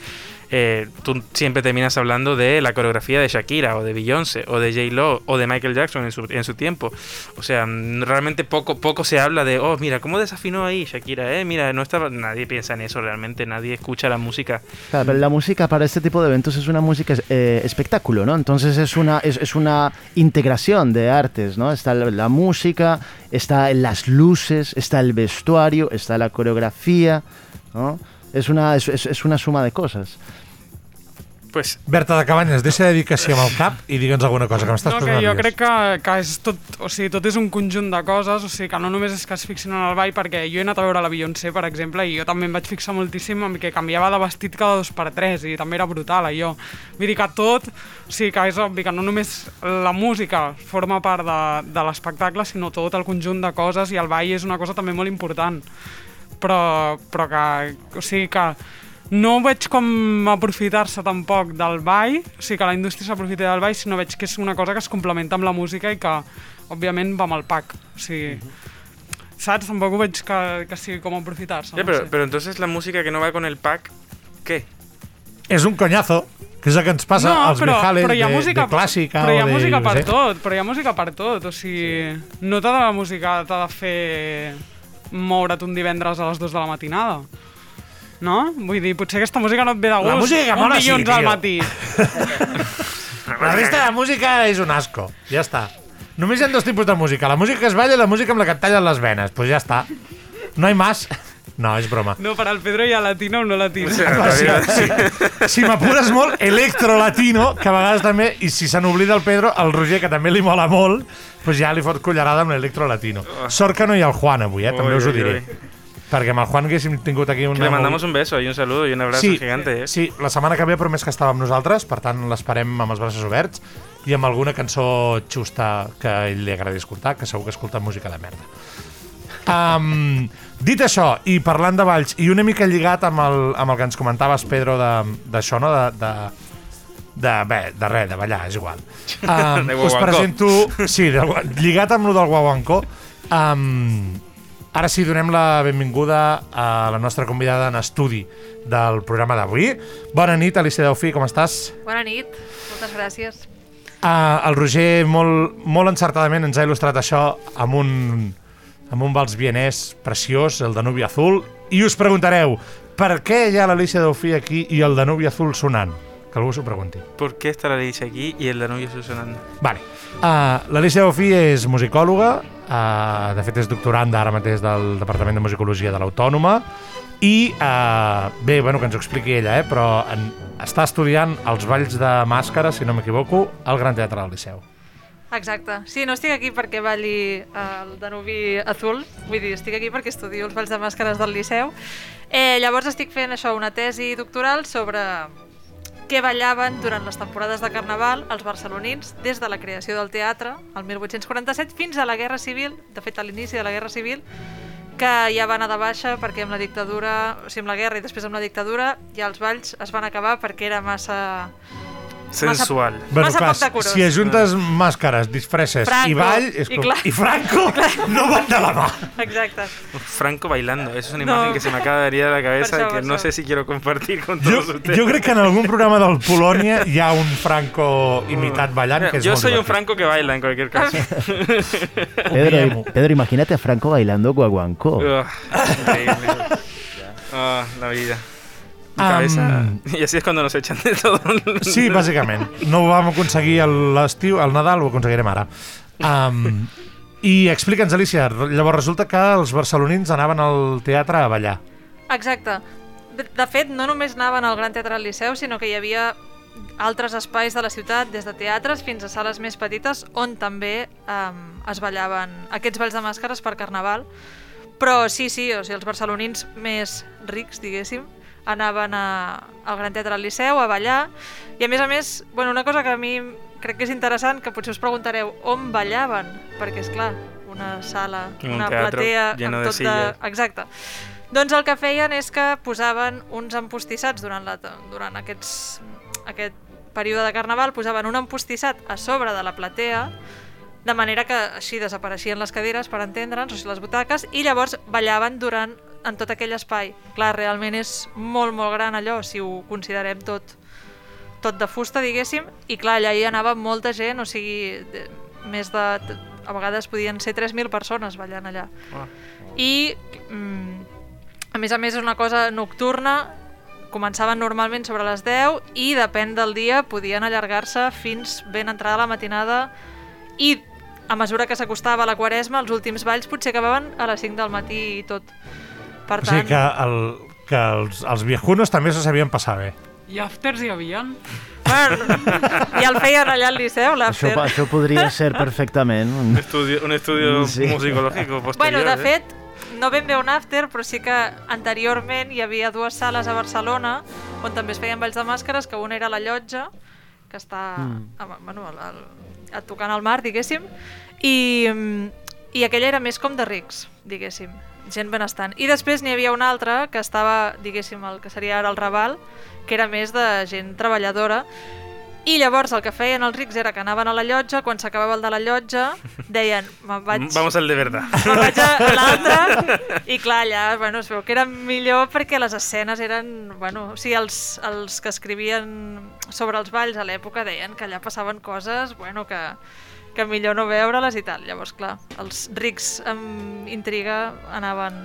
Eh, tú siempre terminas hablando de la coreografía de Shakira o de Beyoncé o de J-Lo o de Michael Jackson en su, en su tiempo. O sea, mm, realmente poco, poco se habla de, oh, mira, ¿cómo desafinó ahí Shakira? Eh? Mira, no estaba, nadie piensa en eso realmente, nadie escucha la música. Claro, pero la música para este tipo de eventos es una música eh, espectáculo, ¿no? Entonces es una, es, es una integración de artes, ¿no? Está la, la música, está las luces, está el vestuario, está la coreografía, ¿no? Es una, es- es una suma de cosas. Pues Berta de Cabanyes, deixa de dir que sí amb el cap i digue'ns alguna cosa, que m'estàs No, que posant jo crec que, que és tot, o sigui, tot és un conjunt de coses, o sigui, que no només és que es fixin en el ball, perquè jo he anat a veure la Beyoncé, per exemple, i jo també em vaig fixar moltíssim en que canviava de vestit cada dos per tres, i també era brutal, allò. Vull dir que tot, o sigui, que és obvi que no només la música forma part de, de l'espectacle, sinó tot el conjunt de coses, i el ball és una cosa també molt important. Però, però que, o sigui que no veig com aprofitar-se tampoc del ball, o sigui que la indústria s'aprofita del ball, sinó veig que és una cosa que es complementa amb la música i que, òbviament, va amb el pack. O sigui, saps? Tampoc ho veig que, que sigui com aprofitar-se. Ya, no pero, sé. pero entonces la música que no va con el pack, ¿qué? És un conyazo, que és el que ens passa no, als però, Mijales però hi ha de, música, de clàssica però hi ha de... música per què sé. tot, però hi ha música per tot, o sigui, no tota la música t'ha de fer moure't un divendres a les 2 de la matinada. No? Vull dir, potser aquesta música no et ve de gust La música que un mola sí, dilluns al tio. matí. La resta de música és un asco. Ja està. Només hi ha dos tipus de música. La música que es balla i la música amb la que et tallen les venes. Doncs pues ja està. No hi más. No, és broma. No, per al Pedro hi ha latino o no latino. Si, si, si m'apures molt, electro latino, que a vegades també, i si se n'oblida el Pedro, el Roger, que també li mola molt, doncs ja li fot cullerada amb l'electro latino. Sort que no hi ha el Juan avui, eh? també Ui, us ho ui, diré. ui. Perquè amb el Juan haguéssim tingut aquí una... Que le mandamos un beso y un saludo y un abrazo sí, gigante. ¿eh? Sí, la setmana que ve ha promès que estava amb nosaltres, per tant l'esperem amb els braços oberts i amb alguna cançó xusta que a ell li agradi escoltar, que segur que escolta música de merda. Um, dit això, i parlant de balls, i una mica lligat amb el, amb el que ens comentaves, Pedro, d'això, no? De, de, de, bé, de res, de ballar, és igual. Um, us presento... Sí, de, lligat amb lo del guaguancó. Um, ara sí, donem la benvinguda a la nostra convidada en estudi del programa d'avui. Bona nit, Alicia Delfí, com estàs? Bona nit, moltes gràcies. Uh, el Roger molt, molt encertadament ens ha il·lustrat això amb un, amb un vals vienès preciós, el Danubi Azul, i us preguntareu per què hi ha l'Alicia Delfí aquí i el Danubi Azul sonant? Que algú s'ho pregunti. ¿Por qué está la Alicia aquí y el Danubio está sonando? Vale. Uh, L'Alicia Delfí és musicòloga, uh, de fet és doctoranda ara mateix del Departament de Musicologia de l'Autònoma, i uh, bé, bueno, que ens ho expliqui ella, eh, però en, està estudiant els balls de màscara, si no m'equivoco, al Gran Teatre del Liceu. Exacte. Sí, no estic aquí perquè balli eh, el Danubi Azul, vull dir, estic aquí perquè estudio els balls de màscares del Liceu. Eh, llavors estic fent això, una tesi doctoral sobre què ballaven durant les temporades de Carnaval els barcelonins des de la creació del teatre, el 1847, fins a la Guerra Civil, de fet a l'inici de la Guerra Civil, que ja va anar de baixa perquè amb la dictadura, o sigui, amb la guerra i després amb la dictadura, ja els balls es van acabar perquè era massa... Sensual. Bueno, Massa clar, si ajuntes màscares, disfresses Franco, i ball, és i com... clar. I Franco no van de la mà. Exacte. Franco bailando, eso es una No. imagen que se me acaba de venir a la cabeza y que no sé si quiero compartir con Jo, todos ustedes. jo crec que en algun programa del Polònia hi ha un Franco imitat ballant que és Yo molt soy un. Franco que baila en cualquier caso. Pedro, Pedro, imagínate a Franco bailando guaguancó. Ugh, increíble. Ah, la vida. Mi cabeza. Y así es cuando nos echan de todo. Sí, bàsicament. No ho vam aconseguir a l'estiu, al Nadal, ho aconseguirem ara. Um, I explica'ns, Alicia, llavors resulta que els barcelonins anaven al teatre a ballar. Exacte. De, de fet, no només anaven al Gran Teatre del Liceu, sinó que hi havia altres espais de la ciutat, des de teatres fins a sales més petites, on també um, es ballaven aquests balls de màscares per Carnaval. Però sí, sí, o sigui, els barcelonins més rics, diguéssim, anaven a, al Gran Teatre del Liceu a ballar. I a més a més, bueno, una cosa que a mi crec que és interessant, que potser us preguntareu on ballaven, perquè és clar, una sala, Un una teatro platea lleno amb de tot silles. Exacte. Doncs el que feien és que posaven uns empostissats durant, la, durant aquests, aquest període de Carnaval, posaven un empostissat a sobre de la platea, de manera que així desapareixien les cadires, per entendre'ns, o sigui, les butaques, i llavors ballaven durant en tot aquell espai. Clar, realment és molt, molt gran allò, si ho considerem tot, tot de fusta, diguéssim, i clar, allà hi anava molta gent, o sigui, més de... A vegades podien ser 3.000 persones ballant allà. Ah. I, mm, a més a més, és una cosa nocturna, començaven normalment sobre les 10 i depèn del dia podien allargar-se fins ben entrada la matinada i a mesura que s'acostava la quaresma els últims balls potser acabaven a les 5 del matí i tot. Per O tant, sigui que, el, que els, els viejunos també se sabien passar bé. I afters hi bueno, ja el feien allà al Liceu, Això, l'after. això podria ser perfectament. Un estudio, un estudio Sí. musicológico posterior. Bueno, de ¿eh? fet, no ben bé un after, però sí que anteriorment hi havia dues sales a Barcelona on també es feien balls de màscares, que una era la llotja, que està Mm. a, bueno, al, al, a tocant al mar, diguéssim, i, i aquella era més com de rics, diguéssim, gent benestant. I després n'hi havia una altra que estava, diguéssim, el que seria ara el Raval, que era més de gent treballadora, i llavors el que feien els rics era que anaven a la llotja, quan s'acabava el de la llotja, deien, me'n vaig Vamos al de verdad. me'n vaig a l'altre i clar, allà bueno, es veu que era millor perquè les escenes eren... Bueno, o sigui, els, els que escrivien sobre els balls a l'època deien que allà passaven coses bueno, que, que millor no veure-les i tal. Llavors, clar, els rics amb intriga anaven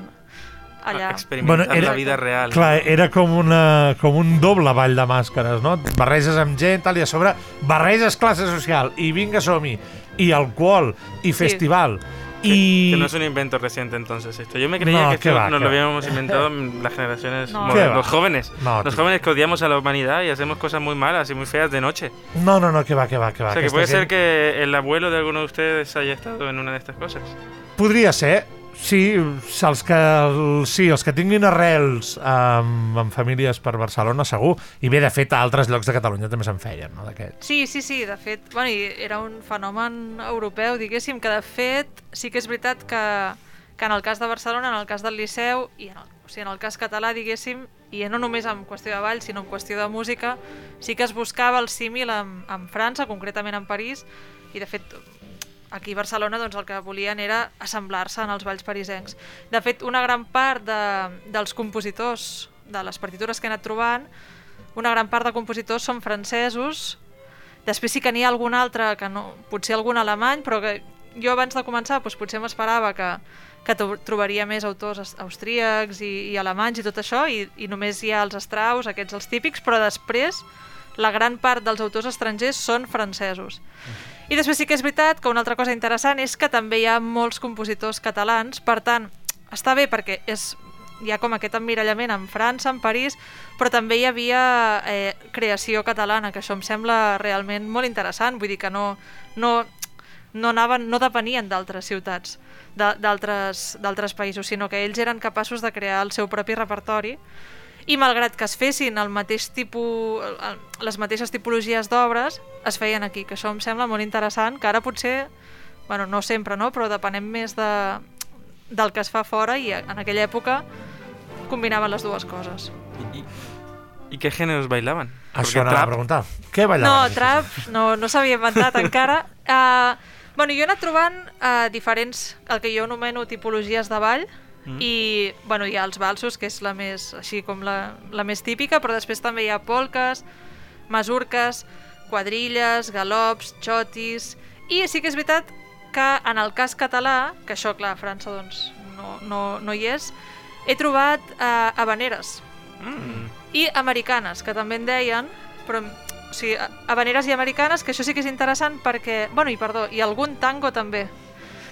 allà. Experimentar la vida real. Clar, era com, una, com un doble ball de màscares, no? Barreges amb gent, tal, i a sobre barreges classe social, i vinga som-hi, i alcohol, i festival, Que no es un invento reciente entonces esto. Yo me creía No, que esto va, nos lo va. habíamos inventado las generaciones No. los jóvenes. No, los jóvenes que odiamos a la humanidad y hacemos cosas muy malas y muy feas de noche. No, no, no, que va, que va, que va. o sea, que puede ser que el abuelo de alguno de ustedes haya estado en una de estas cosas. Podria ser, sí, els que, sí, els que tinguin arrels um, en famílies per Barcelona, segur. I bé, de fet, a altres llocs de Catalunya també se'n feien, no, d'aquests. Sí, sí, sí, de fet, bueno, era un fenomen europeu, diguéssim, que de fet sí que és veritat que, que en el cas de Barcelona, en el cas del Liceu i en el, o sigui, en el cas català, diguéssim, i no només en qüestió de ball, sinó en qüestió de música, sí que es buscava el símil amb, amb França, concretament en París, i de fet aquí a Barcelona doncs, el que volien era assemblar-se en els balls parisencs. De fet, una gran part de, dels compositors de les partitures que he anat trobant, una gran part de compositors són francesos, després sí que n'hi ha algun altre, que no, potser algun alemany, però que jo abans de començar doncs, potser m'esperava que, que tro- trobaria més autors aus- austríacs i, i alemanys i tot això, i, i només hi ha els Strauss, aquests els típics, però després la gran part dels autors estrangers són francesos. I després sí que és veritat que una altra cosa interessant és que també hi ha molts compositors catalans, per tant, està bé perquè és, hi ha com aquest emmirallament en França, en París, però també hi havia eh, creació catalana, que això em sembla realment molt interessant, vull dir que no, no, no, anaven, no depenien d'altres ciutats, d'altres països, sinó que ells eren capaços de crear el seu propi repertori i malgrat que es fessin el mateix tipus, les mateixes tipologies d'obres, es feien aquí, que això em sembla molt interessant, que ara potser, bueno, no sempre, no? però depenem més de, del que es fa fora i en aquella època combinaven les dues coses. ¿Y qué géneros bailaban? Això anava a preguntar. Què ballaven? No, trap no, no s'havia inventat encara. Uh, bueno, jo he anat trobant uh, diferents, el que jo anomeno tipologies de ball, Mm. i bueno, hi ha els balsos, que és la més, així com la, la més típica, però després també hi ha polques, masurques, quadrilles, galops, xotis... I sí que és veritat que en el cas català, que això, clar, a França doncs, no, no, no hi és, he trobat uh, habaneres Mm. i americanes, que també en deien, però o sigui, habaneres i americanes, que això sí que és interessant perquè... Bueno, i perdó, i algun tango també.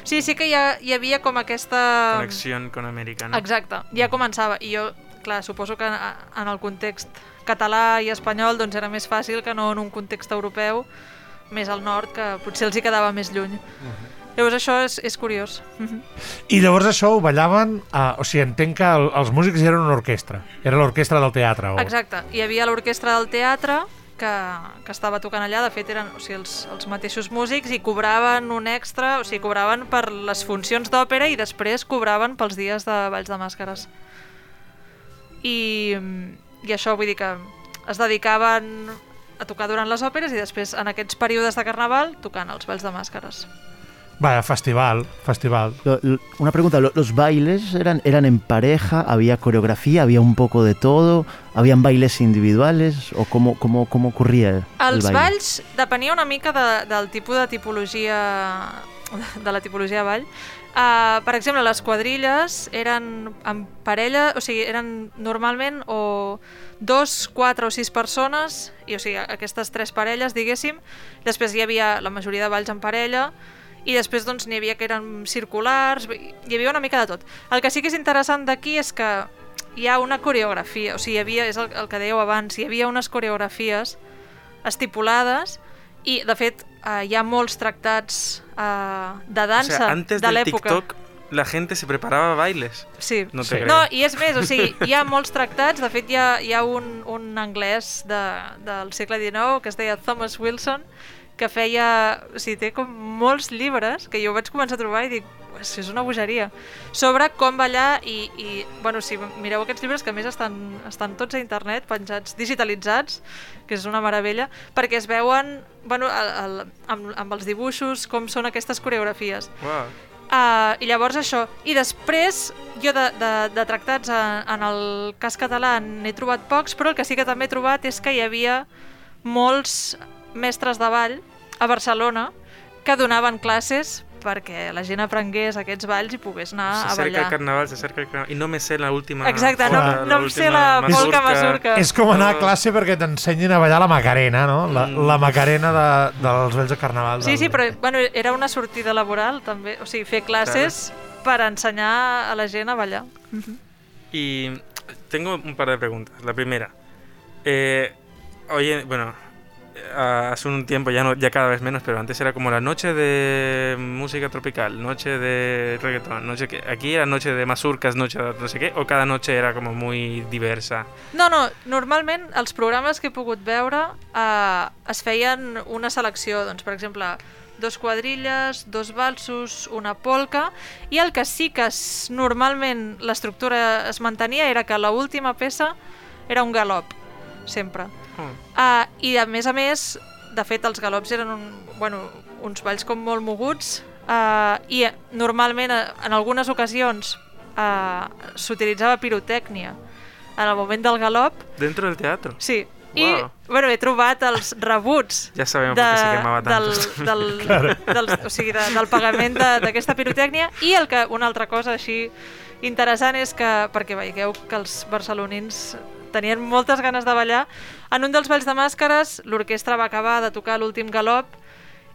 Sí, sí que hi, ha, hi havia com aquesta... Conexión con americano. Exacte, ja començava. I jo, clar, suposo que en, en el context català i espanyol doncs era més fàcil que no en un context europeu més al nord, que potser els hi quedava més lluny. Llavors això és, és curiós. Mhm. I llavors això ho ballaven... Uh, o sigui, entenc que el, els músics eren una orquestra. Era l'orquestra del teatre. O... Exacte, hi havia l'orquestra del teatre que, que estava tocant allà, de fet eren o sigui, els, els mateixos músics i cobraven un extra, o sigui, cobraven per les funcions d'òpera i després cobraven pels dies de balls de màscares. I, i això vull dir que es dedicaven a tocar durant les òperes i després en aquests períodes de carnaval tocant els balls de màscares. Vaya, festival, festival. Lo- lo- Una pregunta, ¿lo- ¿los bailes eran, eran en pareja? ¿Había coreografía? ¿Había un poco de todo? ¿Habían bailes individuales? ¿O cómo, cómo, cómo ocurría el, el Els baile? balls depenia una mica de, del tipus de tipologia de la tipologia de ball. Uh, per exemple, les quadrilles eren en parella, o sigui, eren normalment o dos, quatre o sis persones, i o sigui, aquestes tres parelles, diguéssim. Després hi havia la majoria de balls en parella, i després doncs n'hi havia que eren circulars, hi havia una mica de tot. El que sí que és interessant d'aquí és que hi ha una coreografia, o sigui, hi havia, és el, el que dèieu abans, hi havia unes coreografies estipulades i, de fet, eh, hi ha molts tractats eh, de O dansa sea, antes de del l'època. TikTok la gente se preparaba bailes. Sí. No creo. No, i és més, o sigui, hi ha molts tractats, de fet hi ha, hi ha un, un anglès de, del segle XIX que es deia Thomas Wilson, que feia, o sigui, té com molts llibres que jo vaig començar a trobar i dic, "Pues, és una bogeria, sobre com ballar i, i bueno, si mireu aquests llibres que més estan, estan tots a internet, penjats, digitalitzats, que és una meravella, perquè es veuen bueno, el, el, amb, amb els dibuixos com són aquestes coreografies. Wow. Uh, I llavors això. I després, jo de, de, de tractats en, en el cas català n'he trobat pocs, però el que sí que també he trobat és que hi havia molts mestres de ball a Barcelona que donaven classes perquè la gent aprengués aquests balls i pogués anar Se a ballar. el carnaval, se el carnaval. Y no me sé la última. Exacte, no- polka, no em sé la mazurka. mazurka. És com anar a classe perquè t'ensenyin a ballar la Macarena, no? La, Mm. la Macarena de, dels vells de carnaval. Sí, del- sí, però bueno, era una sortida laboral també, o sigui, fer classes per ensenyar a la gent a ballar. Y tengo un par de preguntas. La primera. Eh, oye, bueno, hace un tiempo, ya, no, ya cada vez menos, pero antes era como la noche de música tropical, noche de reggaetón, noche que aquí era noche de mazurcas, noche de no sé qué, o cada noche era como muy diversa. No, no, normalment els programes que he pogut veure eh, es feien una selecció, doncs, per exemple, dos quadrilles, dos valsos, una polca, i el que sí que es, normalment l'estructura es mantenia era que l'última peça era un galop, sempre. Mm. Uh, I a més a més, de fet els galops eren un, bueno, uns balls com molt moguts uh, i normalment en algunes ocasions uh, s'utilitzava pirotècnia en el moment del galop. Dentro del teatro. Sí. I, Wow. bueno, he trobat els rebuts Ja qué se quemaba del, del, Claro. del, o sigui, de, del pagament de- d'aquesta pirotècnia i el que una altra cosa així interessant és que, perquè veieu que els barcelonins tenien moltes ganes de ballar, en un dels balls de màscares l'orquestra va acabar de tocar l'últim galop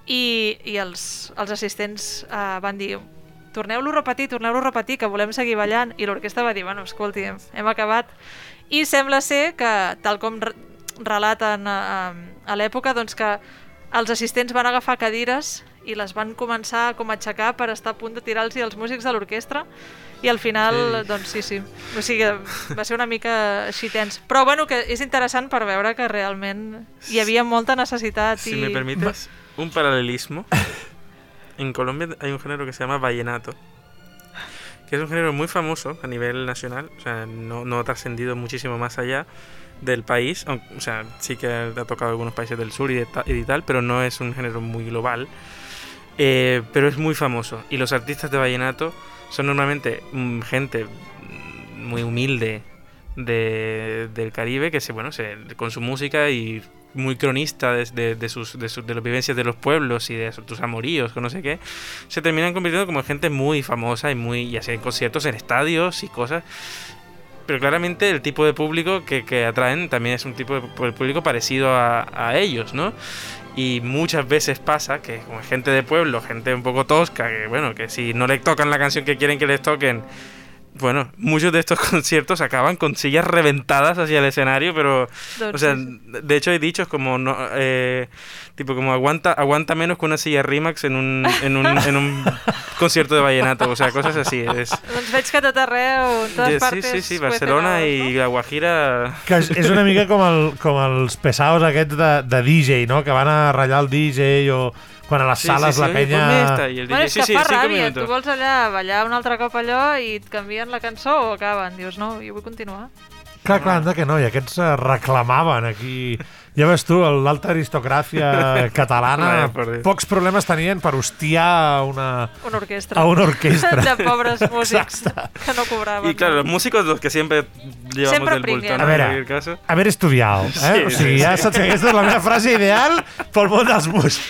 i, i els, els assistents uh, van dir torneu-lo a repetir, torneu-lo a repetir, que volem seguir ballant. I l'orquestra va dir, bueno, escolti, hem, acabat. I sembla ser que, tal com re- relaten a, a l'època, doncs que els assistents van agafar cadires i les van començar com a aixecar per estar a punt de tirar-los els músics de l'orquestra i al final, Sí. doncs sí, sí. O sigui, va ser una mica així tens. Però bueno, que és interessant per veure que realment hi havia molta necessitat. Si i... me permites un paralelismo, en Colombia hay un género que se llama vallenato, que es un género muy famoso a nivel nacional, o sea, no, no ha trascendido muchísimo más allá del país, o sea, sí que ha tocado algunos países del sur y, de ta- y tal, pero no es un género muy global, Eh, pero es muy famoso. Y los artistas de vallenato son normalmente mm, gente muy humilde de, del Caribe que se, bueno, se, con su música y muy cronista de, de- sus, de, sus- de las vivencias de los pueblos y de sus amoríos, que no sé qué, se terminan convirtiendo como en gente muy famosa y muy, y así en conciertos, en estadios y cosas. Pero claramente el tipo de público que, que atraen también es un tipo de público parecido a, a ellos, ¿no? Y muchas veces pasa que como gente de pueblo, gente un poco tosca, que bueno, que si no le tocan la canción que quieren que les toquen, bueno, muchos de estos conciertos acaban con sillas reventadas hacia el escenario, pero, o sea, de hecho hay dichos como, no, eh, tipo como aguanta, aguanta menos que una silla Rimax en un, en un, en un concierto de vallenato, o sea, cosas así. Es, Doncs veig que tot arreu, en totes sí, partes... sí, sí, cuece Barcelona habas, y La Guajira... Que és, és una mica com, el, com els pesaos aquests de, de DJ, no? Que van a ratllar el DJ o quan a les Sí, sales sí, sí, la penya... y el Bueno, és sí, que sí, fa ràbia, tu vols allà ballar un altre cop allò i et canvien la cançó o acaben? Dius, no, jo vull continuar. Clar, clar, anda que no, i aquests eh, reclamaven aquí... Ja ves tu, l'alta aristocràcia catalana, pocs problemes tenien per hostiar a una, Una orquestra. a una orquestra. de pobres músics que no cobraven. Y claro, los músicos los que siempre llevamos Sempre del bulto. A veure, caso. haver estudiat, eh? Sí, o sigui, sí, ja sí. saps que aquesta és la meva frase ideal pel món dels músics.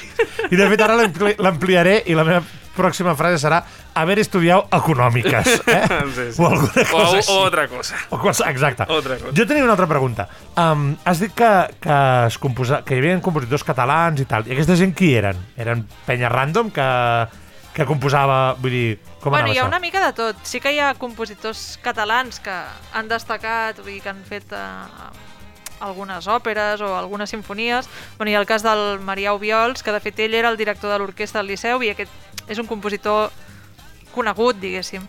I de fet ara l'ampli- l'ampliaré i la meva pròxima frase serà haver estudiat econòmiques, eh? Sí, sí. O alguna O- cosa o així. otra cosa. O cosa, exacte. Otra cosa. Jo tenia una altra pregunta. Um, has dit que, que, es composa, que hi havia compositors catalans i tal. I aquesta gent qui eren? Eren penya random que, que composava... Vull dir, com bueno, anava hi ha això? una mica de tot. Sí que hi ha compositors catalans que han destacat, vull dir, que han fet eh, algunes òperes o algunes sinfonies. Bueno, hi ha el cas del Marià Obiols, que de fet ell era el director de l'orquestra del Liceu i aquest és un compositor conegut, diguéssim.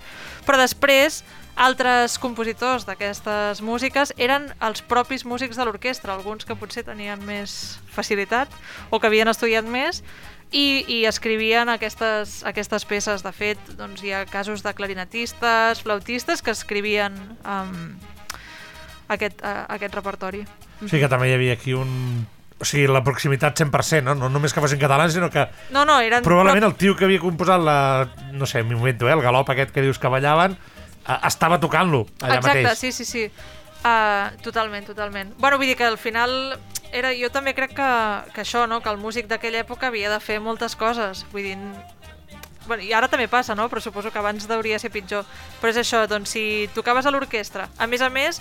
Però després, altres compositors d'aquestes músiques eren els propis músics de l'orquestra, alguns que potser tenien més facilitat o que havien estudiat més i, i escrivien aquestes, aquestes peces. De fet, doncs, hi ha casos de clarinetistes, flautistes que escrivien um, aquest, uh, aquest repertori. Sigui que també hi havia aquí un... O sigui, la proximitat 100%, no? No només que fossin catalans, sinó que No, no, eren... probablement el tio que havia composat la... No sé, m'ho invento, eh? El galop aquest que dius que ballaven, eh, estava tocant-lo allà Exacte, mateix. sí, sí, sí. Uh, totalment, totalment. Bueno, vull dir que al final era, jo també crec que, que això, no? que el músic d'aquella època havia de fer moltes coses. Vull dir, bueno, i ara també passa, no? però suposo que abans hauria de ser pitjor. Però és això, doncs si tocaves a l'orquestra, a més a més,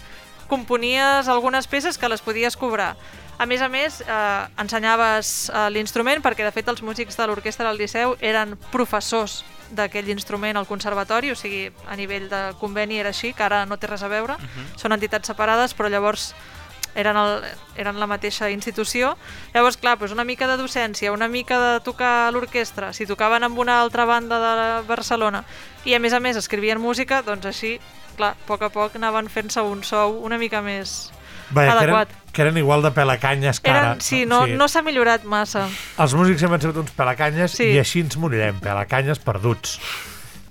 componies algunes peces que les podies cobrar. A més a més, eh, ensenyaves eh, l'instrument perquè, de fet, els músics de l'orquestra del Liceu eren professors d'aquell instrument al conservatori, o sigui, a nivell de conveni era així, que ara no té res a veure, són entitats separades, però llavors eren, el, eren la mateixa institució. Llavors, clar, doncs una mica de docència, una mica de tocar a l'orquestra, si tocaven amb una altra banda de Barcelona i a més a més escrivien música, doncs així, clar, a poc a poc anaven fent-se un sou una mica més Vaja, adequat. Que eren igual de pelacanyes que ara. Eren, sí, no, no s'ha millorat massa. Els músics hem sigut uns pelacanyes Sí. i així ens morirem, pelacanyes perduts.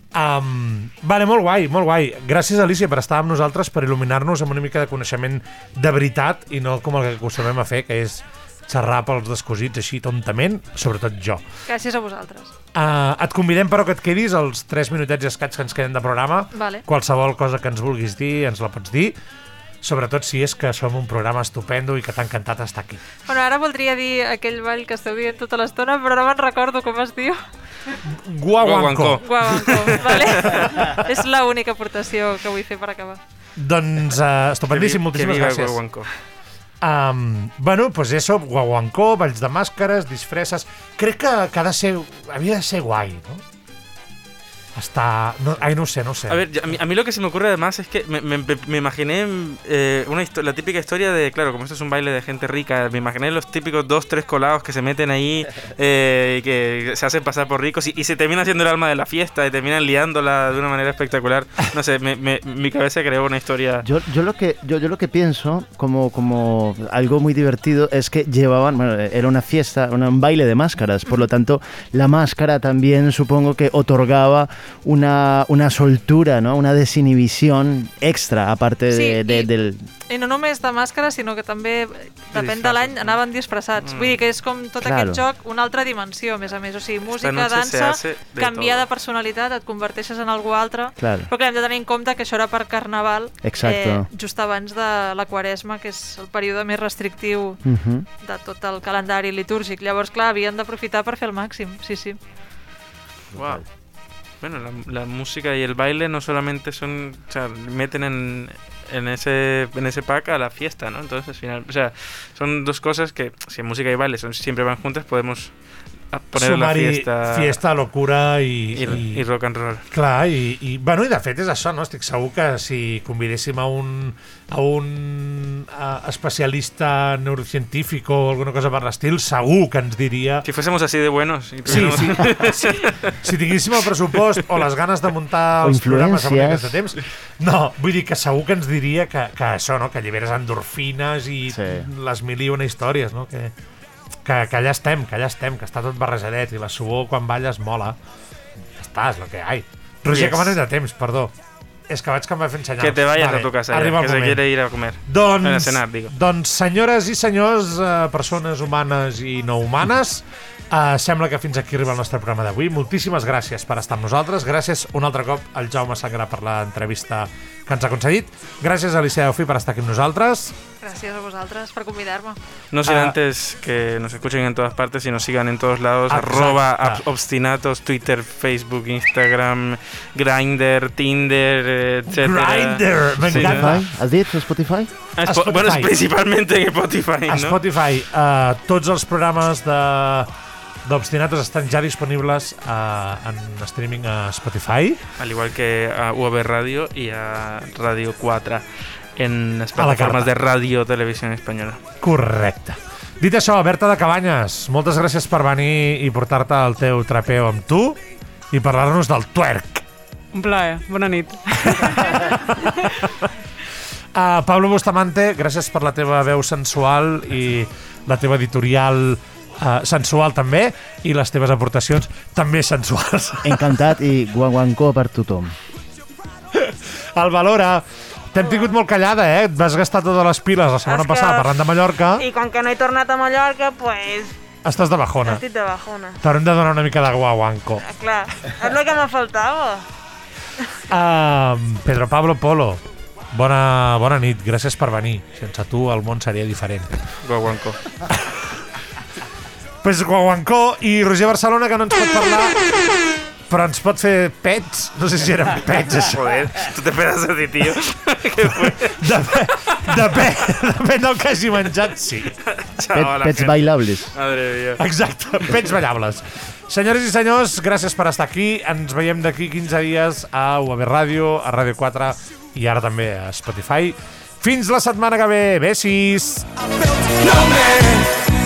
Um, vale, molt guai, molt guai. Gràcies, Alicia, per estar amb nosaltres, per il·luminar-nos amb una mica de coneixement de veritat i no com el que acostumem a fer, que és xerrar pels descosits així tontament, sobretot jo. Gràcies a vosaltres. Uh, et convidem, però, que et quedis els 3 minutets i escaig que ens queden de programa. Vale. Qualsevol cosa que ens vulguis dir, ens la pots dir. Sobretot si és que som un programa estupendo i que t'ha encantat estar aquí. Bueno, ara voldria dir aquell ball que esteu dient tota l'estona, però no me'n recordo com es diu. Guaguancó. Guaguancó, vale? És l'única aportació que vull fer per acabar. Doncs uh, estupendíssim, Que vi- moltíssimes que gràcies. Guaguancó. Um, bueno, pues eso, guaguancó, balls de màscares, disfresses... Crec que, que ha de ser, havia de ser guai, no? Està... No, ai, no sé, no sé. A ver, a mí, a mí lo que se me ocurre además es que me, me- me imaginé eh, una la típica historia de, claro, como esto es un baile de gente rica, me imaginé los típicos dos, tres colados que se meten ahí eh, y que se hacen pasar por ricos y, y se termina siendo el alma de la fiesta y terminan liándola de una manera espectacular. No sé, me- me- mi cabeza creó una historia... Yo, yo, lo que, yo, yo lo que pienso como, como algo muy divertido es que llevaban, bueno, era una fiesta, un baile de máscaras, por lo tanto la máscara también supongo que otorgaba una, una soltura, ¿no? una desinhibición extra aparte Sí, de, de- i- del... I no només de màscara, sinó que també, depèn de l'any, anaven disfressats. Vull dir que és com tot Claro. aquest joc, una altra dimensió, a més a més. O sigui, música, noche dansa, de canviar todo. de personalitat, et converteixes en algú altre. Claro. Però clar, hem de tenir en compte que això era per Carnaval, Exacto. eh, just abans de la Quaresma, que és el període més restrictiu Ujú. de tot el calendari litúrgic. Llavors, clar, havien d'aprofitar per fer el màxim, sí, sí. Wow. Bueno, la, la música y el baile no solamente son, o sea, meten en, en ese en ese pack a la fiesta, ¿no? Entonces, al final, o sea, son dos cosas que si música y baile son siempre van juntas, podemos a poner la fiesta fiesta, locura i, y, y rock and roll. Clar, i, i, bueno, i de fet és això, no? Estic segur que si convidéssim a un, a un a, especialista neurocientífic o alguna cosa per l'estil, segur que ens diria... Si fuésemos así de buenos. y Sí, tuviéramos- sí, sí. Si tinguéssim el pressupost o les ganes de muntar els programes amb aquest temps, no, vull dir que segur que ens diria que, que això, no? que alliberes endorfines i Sí. les mil i una històries, no? que, que, que allà estem, que allà estem, que està tot barrejadet i la suor quan balles mola. Ja està, és el que hi ha. Roger, Yes. com anem de temps, perdó. És que vaig que em va fent senyals. Que te vayas Vale, a tu casa, arriba que el se moment. quiere ir a comer. Doncs, A cenar, digo. doncs senyores i senyors, eh, persones humanes i no humanes, eh, sembla que fins aquí arriba el nostre programa d'avui. Moltíssimes gràcies per estar amb nosaltres. Gràcies un altre cop al Jaume Sangra per l'entrevista que ens ha concedit. Gràcies a Alicia Daufi per estar aquí amb nosaltres. Gràcies a vosaltres per convidar-me. No sin Ah. antes que nos escuchen en todas partes y nos sigan en todos lados. Exacte. Arroba obstinatos, Twitter, Facebook, Instagram, Grindr, Tinder, eh, etcétera. Grindr, Sí. ¿no? Spotify? Has dit Spotify? Ah, Spo- Spotify. Bueno, es principalmente en Spotify, A ¿no? Spotify, eh, tots els programes de d'Obstinatos estan ja disponibles eh, en streaming a Spotify. Al igual que a UAB Radio y a Radio 4 en A plataformas carta. de radio televisión española. Correcte. Dit això, Berta de Cabanyes, moltes gràcies per venir i portar-te el teu trapeo amb tu i parlar-nos del twerk. Un plaer. Bona nit. Uh, Pablo Bustamante, gràcies per la teva veu sensual i la teva editorial uh, sensual també i les teves aportacions també sensuals. Encantat i guaguancó per tothom. El Valora, t'hem tingut molt callada, eh? Et vas gastar totes les piles la setmana que- passada parlant de Mallorca. I com que no he tornat a Mallorca, pues, Estàs de bajona. estic de bajona. T'haurem de donar una mica de guaguanco. Ah, Clar, és el que me faltava. Uh, Pedro Pablo Polo, bona, bona nit, gràcies per venir. Sense tu el món seria diferent. Guaguanco. Pues Guaguancó i Roger Barcelona, que no ens pot parlar, però ens pot fer pets. No sé si eren pets, això. Joder, tú te esperas de ti, tío. ¿Qué fue? Depèn, depèn, depèn del que hagi menjat, sí. Pet, pets bailables. Madre mía. Exacte, pets ballables. Senyores i senyors, gràcies per estar aquí. Ens veiem d'aquí 15 dies a UAB Ràdio, a Ràdio 4 i ara també a Spotify. Fins la setmana que ve. Besis! No man